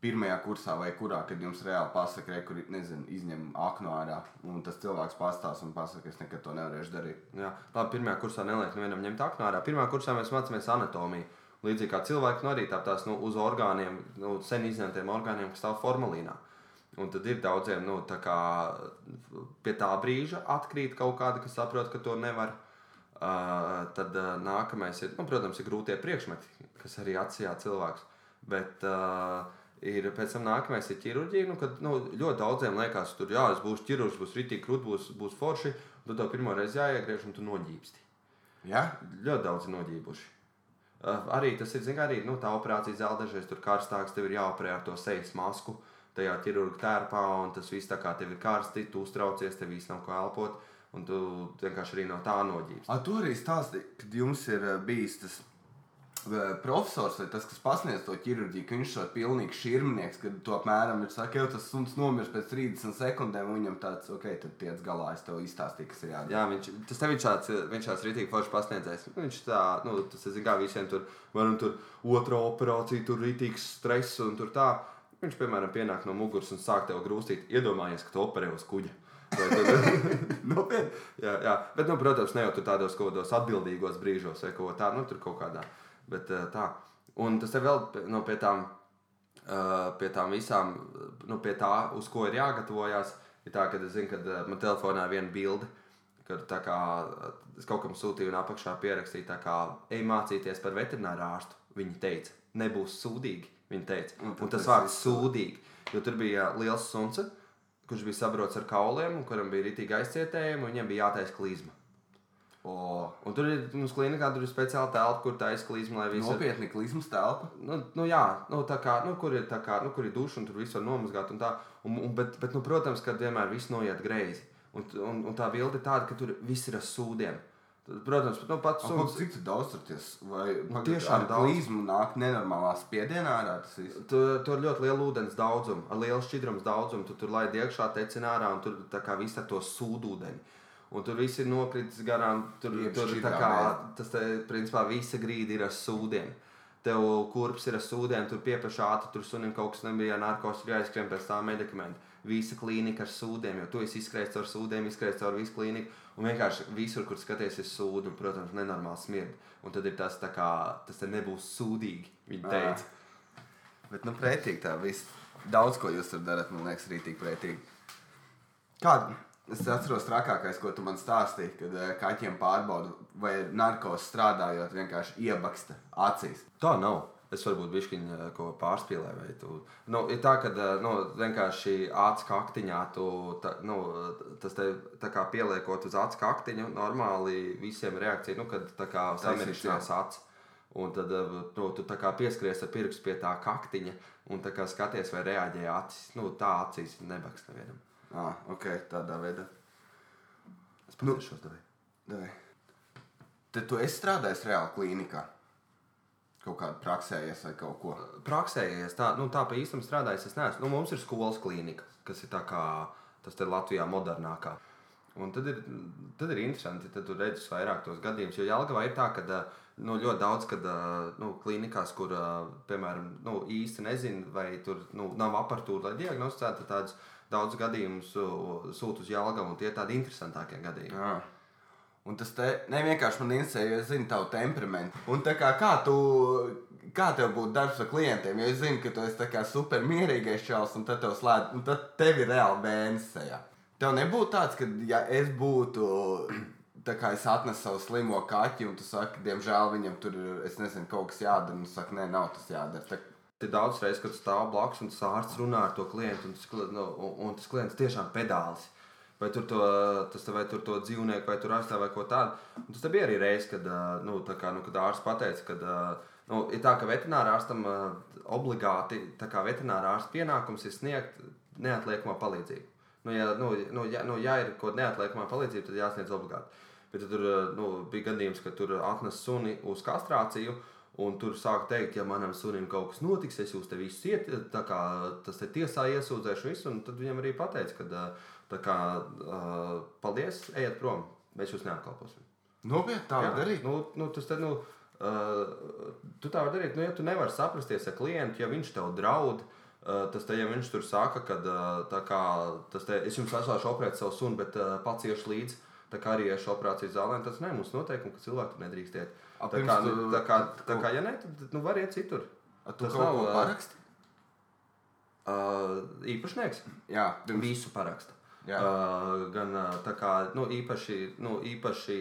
pirmajā kursā vai kurā, kad jums reāli pasaka, re, kur, nezinu, izņem aknu ārā, un tas cilvēks pastāsta un pasaka, es nekad to nevarēšu darīt. Jā, labi, pirmā kursā neliek nevienam ņemt aknu ārā. Pirmā kursā mēs mācāmies anatomiju. Līdzīgi kā cilvēki, nu arī tādas nu, uz orgāniem, nu, sen izņemtiem orgāniem, kas stāv formalīnā. Un tad ir daudziem, nu, tā kā pie tā brīža atkrīt kaut kāda, kas saprot, ka to nevar. Uh, tad uh, nākamais ir, nu, protams, ir grūtie priekšmeti, kas arī atsijā cilvēks. Bet uh, ir pēc tam nākamais ir ķirurģija. Nu, kad nu, ļoti daudziem liekas, tur jā, es būšu ķirurgs, būs rītīgi krūti, būs, būs forši. Tad tev pirmo reizi jāiegriež un tu noģībsti. Ja? Ļoti daudz noģībuši. Uh, arī tas ir, zināmā mērā, nu, tā operācija zāle dažreiz tur karstāks, tev ir jāoperē ar to sejas masku, tajā ķirurga tērpā, un tas viss tā kā tev ir karsti, tu uztraucies, tev viss nav ko elpot, un tu vienkārši arī no tā noģības. A, tu arī stāstīji, kad jums ir eh, bijis tas profesors vai tas, kas pasniedz to ķirurģiju, ka viņš ir pilnīgi šurmnieks, kad to apmēram ir saka, jau tas suns nomirs pēc 30 sekundēm, un viņam tāds, ok, tad tiec galā, es tev izstāstīju, kas ir jādara. Jā, viņš, tas tev ir šāds, viņš šāds rītīgi foršs pasniedzējs. Viņš tā, nu, tas ir, kā visiem tur, varam tur otrā operācija, tur rītīgs stress un tur tā. Viņš, piemēram, pienāk no muguras un sāk tev grūstīt. Iedomājies, ka tu operē uz kuģa. Nopietni. jā, jā, bet, nu, protams, ne jau tur tādos kaut kādos atbildīgos brīžos vai kaut kā tādu, nu, tur kaut kādā. Bet eh, tā. Un tas tev vēl nu, pie tām, eh, pie tām visām, nu, pie tā, uz ko ir jāgatavojas, ir tā, ka es zinu, ka eh, man telefonā ir viena bilde. Tā kā es kaut kam sūtīju, un apakšā pierakstīju, kā ej mācīties par veterināru ārstu. Viņi teica, nebūs sūdīgi. Viņi teica, Un un, tas vārds sūdīgi. Jo tur bija liels suns, kurš bija sabrots ar kauliem, un kuram bija rītīgi aizcietējumi, un viņam bija jātaisa klizma. O, Un tur ir mums klinikā, tur ir speciāla telpa, kur taisa klizma, lai visi. nopietni klizmas telpa. Nu, nu, jā, nu, tā kā, nu, kur ir, tā kā, nu, kur ir duša un tur viss var nomazgāt. Un tā, un, un, bet, bet, nu, protams, ka vienmēr viss noiet greizi. Un, un, un tā bilde ir tāda, ka tur viss ir ar sūdiem. Protams, nu, pats Suns. suns. Cik tu daudz tur ties? Vai Nu, tiešām klizmu nāk nenormālā spiedienā ārā tas viss? Tur, tur ir ļoti liela ūdens daudzuma, ar lielu šķidrums daudzumu. Tu tur laidi iekšā, tecina ārā, un tur tā kā viss ar to sūdūdeni. Un tur viss ir nokritis garām. Tur, Jeb tur tā šķidrā kā tas, te, principā, visa grīda ir ar sūdiem. Tev kurps ir ar sūdiem, tur pieprasa ātri, tur sunim kaut kas nebija, narkotikas ir jāizskrien pēc tā medikamenta. Visa klīnika ar sūdiem, jo tu esi izskrējis caur sūdiem, izskrējis caur visu klīniku. Un vienkārši visur, kur skaties, ir sūdi un, protams, nenormāli smird. Un tad ir tas, tā kā, tas te nebūs sūdīgi, viņi teica. Bet, nu, pretīgi tā viss. Daudz ko jūs tur darat, man liekas, rītīgi pretīgi. Kāda? Es atceros, trakākais, ko tu man stāstīji, kad eh, kaķiem pārbauda, vai narkotikas strādājot, vienkārši iebaksta acīs. Tā nav. Es varbūt bišķiņu eh, ko pārspīlēju. vai Tu... Nu, ir tā, ka eh, nu, vienkārši acu kaktiņā tu, ta, nu, tas te tā kā pieliekot uz acu kaktiņu, normāli visiem reakcija, nu, kad tā kā samirkšanās acis. Un tad nu, tu tā kā pieskaries ar pirkstu pie tā kaktiņa un tā kā skaties, vai reaģē acis. Nu, tā acīs nebaks nevienam. Ah, ok, tādā veidā. Es pateikšos tev. Davai. Tad tu esi strādājis reāli klīnikā. Kaut kādā praksējies vai kaut ko. praksējies, tā, nu, tā pa īstam strādājis. Es neesmu. Nu, mums ir skolas klinika, kas ir tā kā tas te Latvijā modernākā. Un tad ir, tad ir interesanti, tad tu redzi vairāk tos gadījumus. Jo Jālgavā ir tā, ka nu, ļoti daudz, kad nu, klīnikās, kur, piemēram, nu, īsti nezinu, vai tur nu, nav aparatūra, lai diagnosticētu tādus daudz gadījumus, sūta uz Jālgavu, un tie ir tādi interesantākie gadījumi. Jā. Un tas te ne vienkārši man interesē, jo es zinu tavu temperamentu. Un tā kā, kā tu, kā tev būtu darbs ar klientiem, jo es zinu, ka tu esi tā kā super mierīgais čels, un tad tev slēdz, un tad tev ir reāli bērns sejā. Tev nebūtu tāds, ka, ja es būtu, tā kā es atnesu savu slimo kaķi, un tu saki, diemžēl viņam tur ir, es nezinu, kaut kas jādara, un tu saki, nē, nav tas jādara. Tā, daudz reizes, kad stāv blakus un tas ārsts runā ar to klientu, un tas, nu, un, tas klients tiešām pedālis. Vai tur to, tas, vai tur to dzīvnieku, vai tur aizstāv vai ko tādu. Un tas bija arī reizes, kad, nu, kā, nu, kad ārsts pateica, ka nu, ir tā, ka veterinārā ārstam ā, obligāti, tā kā veterinārā ārsta pienākums ir sniegt neatliekamo palīdzību. Nu, ja, nu, nu, ja, nu, ja ir kaut kāda neatliekamā palīdzība, tad jāsniedz obligāti. Bet tur nu, bija gadījums, ka tur atnes suni uz kastrāciju. Un tur sāk teikt, ja manam sunim kaut kas notiks, es jūs te visus iet, tā kā tas te tiesā iesūdzēšu visu. Un tad viņam arī pateica, ka tā kā uh, paldies, ejiet prom, mēs jūs neapkalposim. Nopietni tā var darīt. Nu, nu, tas te, nu, uh, tu tā vari darīt, nu, ja tu nevari saprasties ar klientu, ja viņš tev draud. Uh, tas te, ja viņš tur saka, ka uh, kā, te, es jums atsāšu operēt savu sunu, bet uh, pats iešu līdzi, tā kā arī iešu operācijas zālē, tas ne mums noteikumi, ka cilvēki tur nedrīkst iet. A, Tā kā, tu- nu, tā kā, tā kā, ja ne, tad nu, var iet citur. A, tu tas kaut nav, ko paraksti? Uh, īpašnieks Jā, pirms visu paraksta. Jā. Uh, gan tā kā nu, īpaši, nu, īpaši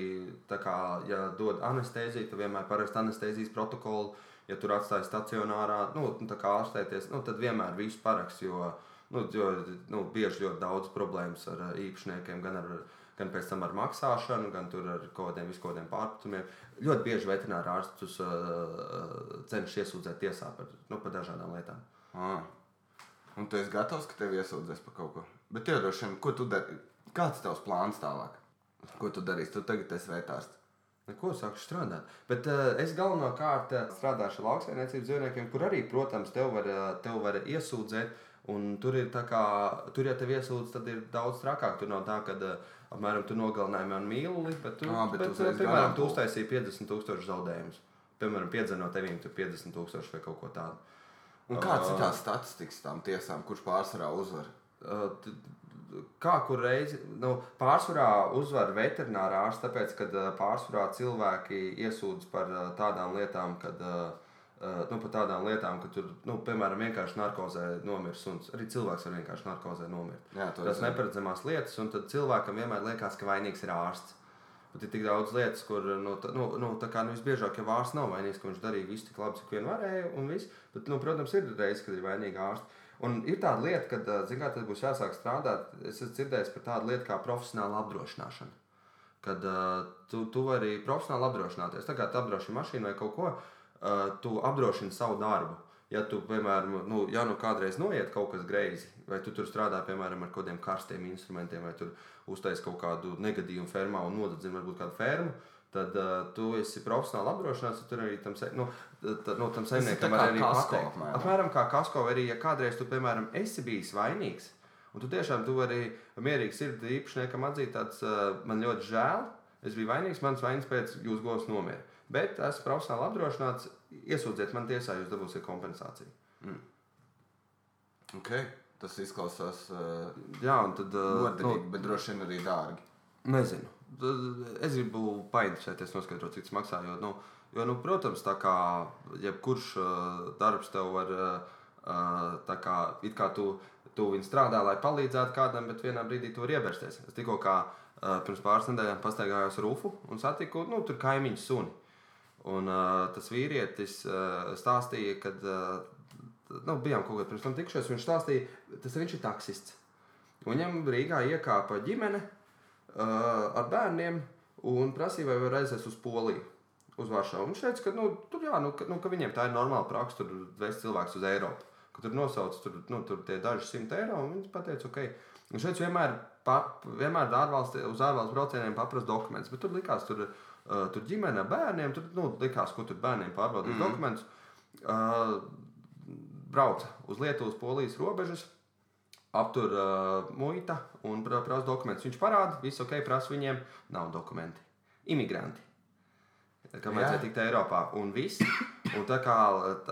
kā, ja dod anesteziju, tad vienmēr paraksta anestezijas protokolu. Ja tur atstāja stacionārā, nu, tā kā ārstēties, nu, tad vienmēr visu parakst. Jo, nu, jo nu, bieži ļoti daudz problēmas ar īpašniekiem, gan, ar, gan pēc tam ar maksāšanu, gan ar kaut kādiem viskādiem pārpratumiem. Ļoti bieži veterināra ārstus uh, cenšas iesūdzēt tiesā par, nu, par dažādām lietām. Ah. Un tu esi gatavs, ka tev iesūdzēs par kaut ko. Bet vien, ko tu dari? Kāds ir tavs plāns tālāk? Ko tu darīsi? Tu tagad esi vērtārs. Neko sāku strādāt. Bet uh, es galvenokārt uh, strādāšu lauksaimniecības dzīvniekiem, kur arī, protams, tev var, uh, tev var iesūdzēt. Un tur ir tā kā, tur, ja tev iesūdz, tad ir daudz trakāk. Tur nav tā, ka, uh, apmēram, tu nogalināji mani mīluli, bet, tu, Ā, bet bet, uzreiz uh, piemēram, tu uztaisīji 50 tūkstošu zaudējumus. Piemēram, piedzen no tevīm tur 50 tūkstoši vai kaut ko tādu. Un kāds ir tās statistikas tām tiesām, kurš pārsvarā uzvar? Uh, Kā kur reizi, nu, pārsvarā uzvar veterinārā ārsts, tāpēc, ka uh, pārsvarā cilvēki iesūdz par uh, tādām lietām, kad, uh, uh, nu, par tādām lietām, ka tur, nu, piemēram, vienkārši narkozē nomirst suns. Arī cilvēks var vienkārši narkozē nomirt. Jā, Tas zinu. neparedzamās lietas, un tad cilvēkam vienmēr liekas, ka vainīgs ir ārsts. Bet ir tik daudz lietas, kur, nu, tā, nu, nu, tā kā nu, visbiežāk jau ārsts nav vainīgs, ka viņš darīja visu tik labi, cik vien varēja. Bet, nu, protams, ir reizes, kad ir vainīgi ārsti. Un ir tāda lieta, kad, ā, zin kā, tad būs jāsāk strādāt. Es esmu dzirdējis par tādu lietu kā profesionāla apdrošināšana. Kad uh, tu, tu vari profesionāli apdrošināties. Tā kā tu apdrošini mašīnu vai kaut ko, uh, tu apdrošini savu darbu. Ja tu, piemēram, nu, ja nu kādreiz noiet kaut kas greizi, vai tu tur strādā, piemēram, ar kaut kādiem karstiem instrumentiem, vai tur uztaisīji kaut kādu negadījumu fermā un nodedzini varbūt kādu fermu, tad uh, tu esi profesionāli apdrošināts. Tur arī tam, se- nu, t, nu, tam saimniekam var arī kasko pateikt. apmēram. Apmēram kā kasko, vai arī, ja kādreiz tu, piemēram, esi bijis vainīgs, un tu tiešām tu vari mierīgi sirdī īpašniekam atzīt, tāds, uh, man ļoti žēl, es biju vainīgs, mans vainas pēc jūsu govs nomira. Bet esmu profesionāli apdrošināts, iesūdziet man tiesā, jūs dabūsiet kompensāciju. Okay. Tas izklausās uh, Jā, tad. Uh, noderīgi, bet droši vien arī dārgi. Nezinu. Tad Es gribu painteresēties, noskaidrot, cik tas maksā. Jo, nu, jo, nu, protams, tā kā jebkurš uh, darbs tev var, uh, tā kā, kā tu, tu viņu strādā, lai palīdzētu kādam, bet vienā brīdī tu vari ievērsties. Es tikko kā uh, pirms pāris nedēļām pastaigājos ar Rufu un satiku nu, tur kaimiņu suni. Un uh, tas vīrietis uh, stāstīja, kad uh, nu, bijām kaut kādā pirms tam tikšies. Viņš stāstīja, tas viņš ir taksists. Viņam Rīgā iekāpa ģimene uh, ar bērniem un prasīja, vai var aiziet uz Poliju, uz Varšavu. Viņš teica, ka, nu, tur, jā, nu, ka, nu, ka viņiem tā ir normāla praksa, tur vest cilvēks uz Eiropu. Ka tur nosauc tur, nu, tur tie daži simt eiro, un viņš teica, ok. Viņš teica, vienmēr, pa, vienmēr ārvalsti, uz ārvalstu braucieniem paprasta dokumentus, bet tur likās, tur, uh, tur ģimene bērniem, tur nu, likās, ko tur bērniem pārbaudīt mm. dokumentus. Uh, brauca uz Lietuvas, Polijas robežas, aptur uh, muita un pra- prasa dokumentus. Viņš parāda, viss ok, prasa viņiem, nav dokumenti. Imigranti. Kam Jā. vajadzēja tikt Eiropā, un viss. Un tā kā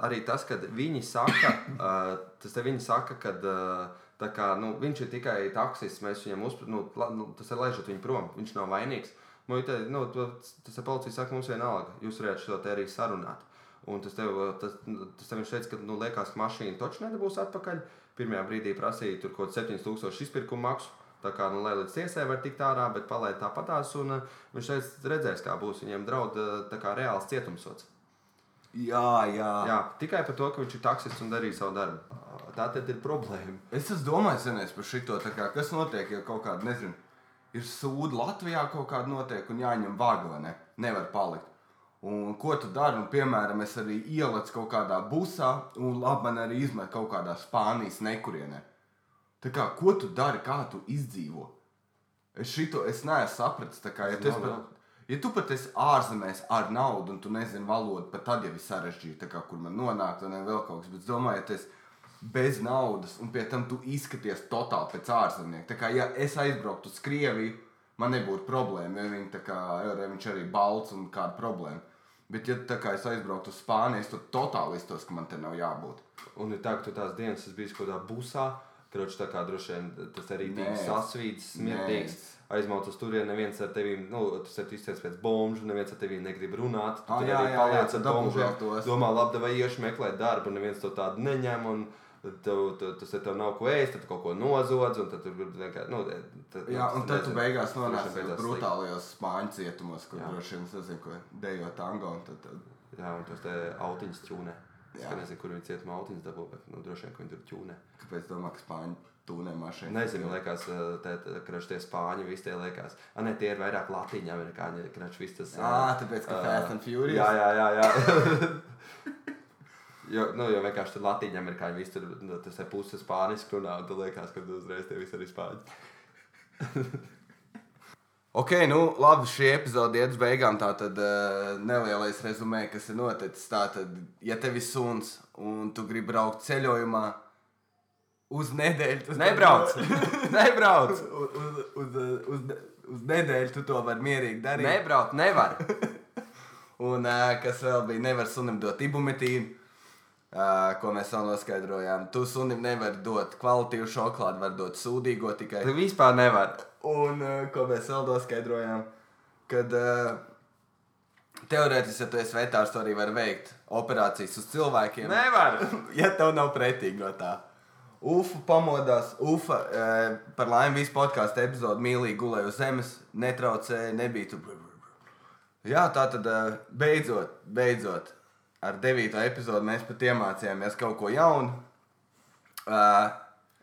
arī tas, kad viņi saka, uh, tas te viņi saka, ka uh, kā, nu, viņš ir tikai taksists, mēs viņam uzspēlējam, nu, nu, tas ir laižot viņu prom, viņš nav vainīgs. Muitē, nu, to- tas policija saka, mums vienalga, jūs varētu šo te arī sarunāt. Un tas tev, tas, tas tev viņš teica, ka, nu, liekas, ka mašīna taču nedabūs atpakaļ. Pirmajā brīdī prasīja tur kaut kāds 7000 izpirkuma maksu. Tā kā, nu, lai līdz tiesai var tikt ārā, bet palaid tāpatās. Un uh, viņš teica, redzēs, kā būs. Viņiem draud uh, tā kā reāls cietumsots. Jā, jā. Jā, tikai par to, ka viņš ir taksists un darīja savu darbu. Tā tad ir problēma. Es domājis senēs par šito, kā, kas notiek, ja kaut kāda, nezinu, ir sūda Latvijā kaut kāda notiek un jāņem vai ne? Nevar palikt. Un ko tu dari? Un, piemēram, es arī ielicu kaut kādā busā, un labi, man arī izmet kaut kādā Spānijas nekurienē. Tā kā, ko tu dari, kā tu izdzīvo? Es šito es neesmu sapratis. Kā, ja, tu pat, ja tu pat esi ārzemēs ar naudu, un tu nezini valodu, pat tad jau ir sarežģīti, kā, kur man nonākt, un vēl kaut kas. Bet es domāju, ja tu esi bez naudas, un pie tam tu izskaties totāli pēc ārzemnieka. Tā kā, ja es aizbrauktu uz Krieviju, man nebūtu problēma, ja, viņi, kā, ja viņš arī balts un kāda problēma. Bet, ja tā kā es aizbrauktu uz Spāniju, es tur totāli iztos, ka man te nav jābūt. Un ir tā, ka tu tās dienas esi bijis kaut kādā busā. Kroč, tā kā droši vien tas arī bija sasvīts, smirdīgs. Aizmauts uz turieni, neviens ar tevi, nu, tas ir izcēlts pēc bomžu, neviens ar tevi negrib runāt. Tu Ah, tur jā, jā, paliec jā, tu dabū bomžiem. vēl tos. Domā, labi, vai iešu meklēt darbu, neviens to tādu neņem. Un, Tev, tev, tas tev nav ko ēst, tad tu kaut ko nozodz, un tad tur vienkārši. Nu, tad, Jā, un tad tu nezinu, beigās droši vien nonāc brutālajos spāņu cietumos, kur droši vien es nezinu, ko dejo tango. Un tad, tad... Jā, un tos te autiņus ķūnē. Es Jā. kā nezinu, kur viņi cietumā autiņus dabū, bet nu, droši vien, ka viņi tur ķūnē. Kāpēc domā, ka spāņu tūnē mašīna? Nezinu, liekas, ka tie spāņi visi tie liekas. Ah, ne, tie ir vairāk latīņu amerikāņi, kračs viss tas. Ā, tāpēc, ka Fast and Furious? Jā, jā, jā. jā. jo, nu, jo vienkārši tur latīņu amerikāņi visi tur, nu, tas ir puses spāniski runā, un tu liekas, ka tu uzreiz tie visi arī spāņi. Ok, nu labi, šī epizode iet uz beigām. Tā tad uh, nelielais rezumē, kas ir noticis. Tā tad, ja tev ir suns un tu gribi braukt ceļojumā uz nedēļu, tas Nebrauc! Nebrauc! uz, uz, uz, uz, uz nedēļu tu to vari mierīgi darīt. Nebrauc, nevar! Un uh, kas vēl bija, nevar sunim dot ibumetīnu. Uh, ko mēs vēl noskaidrojām. Tu sunim nevari dot kvalitīvu šokolādi, var dot sūdīgo tikai. Tu vispār nevar. Un uh, ko mēs vēl noskaidrojām, kad uh, teorētiski, ja tu esi vetārs, tu arī vari veikt operācijas uz cilvēkiem. Nevar! ja tev nav pretīgi no tā. Ufa pamodās, Ufa uh, par laimi visu podkāstu epizodu mīlīgi gulēja uz zemes, netraucēja, nebija tur. Jā, tā tad uh, beidzot, beidzot, ar devīto epizodu mēs pat iemācījāmies kaut ko jaunu. Uh,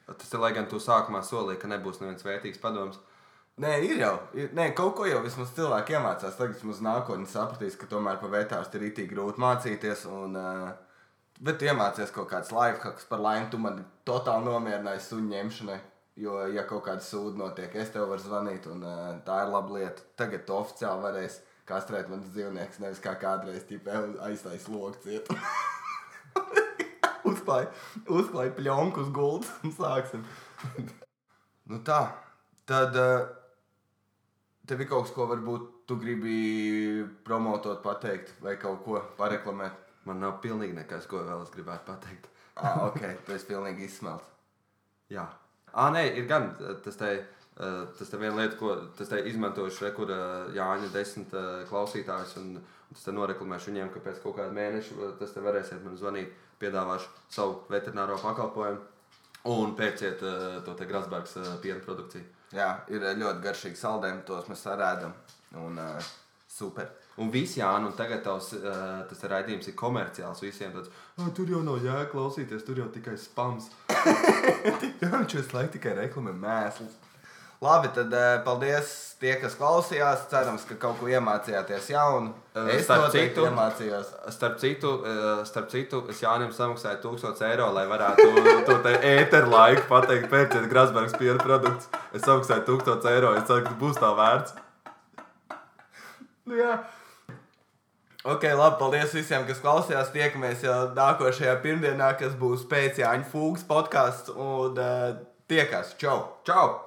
Tas ir, lai gan tu sākumā solīji, ka nebūs neviens vērtīgs padoms. Nē, ir jau. Ir, nē, kaut ko jau vismaz cilvēki iemācās. Tagad mums nākotnē sapratīs, ka tomēr par vērtības ir itī grūti mācīties. Un, uh, bet iemācies kaut kāds lifehacks par laimi. Tu man totāli nomierināji suņu ņemšanai. Jo, ja kaut kāda sūda notiek, es tev varu zvanīt, un uh, tā ir laba lieta. Tagad tu oficiāli varēsi kastrēt mans dzīvnieks, nevis kā kādreiz aiztaisīt loku cietu. Uzklāj, uzklāj pļonku uz gultas un sāksim. nu tā, tad uh, tev ir kaut kas, ko varbūt tu gribi promotot, pateikt, vai kaut ko pareklamēt. Man nav pilnīgi nekas, ko vēl es gribētu pateikt. Ah, ok, tu esi pilnīgi izsmelts. Jā, ah, nē, ir gan tas te. Uh, tas ir viena lieta, ko tas te izmantojuši, re, kur uh, Jāņa desmit uh, klausītājus, un, un tas te noreklamēšu viņiem, ka pēc kaut kāda mēneša tas te varēsiet man zvanīt, piedāvāšu savu veterināro pakalpojumu un pērciet uh, to te Grasbergs piena produkciju. Jā, ir ļoti garšīgi saldējumi, tos mēs sarādām. Un super. Un viss, Jā, un tagad tavs, uh, tas raidījums ir komerciāls visiem. Tāds, ah, tur jau nav jēga klausīties, tur jau tikai spams. Visu laiku tikai reklamē mēslu. Labi, tad uh, paldies tie, kas klausījās. Cerams, ka kaut ko iemācījāties jaunu. Uh, Es starp citu- iemācījos. Starp citu, eh, starp citu, es Jānis samaksāju 1000 eiro, lai varētu to te ēteru laiku pateikt, pērciet Grasbergs piena produkts. Es samaksāju 1000 eiro, es ceru, ka būs tā vērts. Nu, jā. Ok, labi. Paldies visiem, kas klausījās. Tiekamies jau nākošajā pirmdienā, kas būs pēc Jāņa Fūgas podkāsts. Un uh, tiekās. Čau! Čau!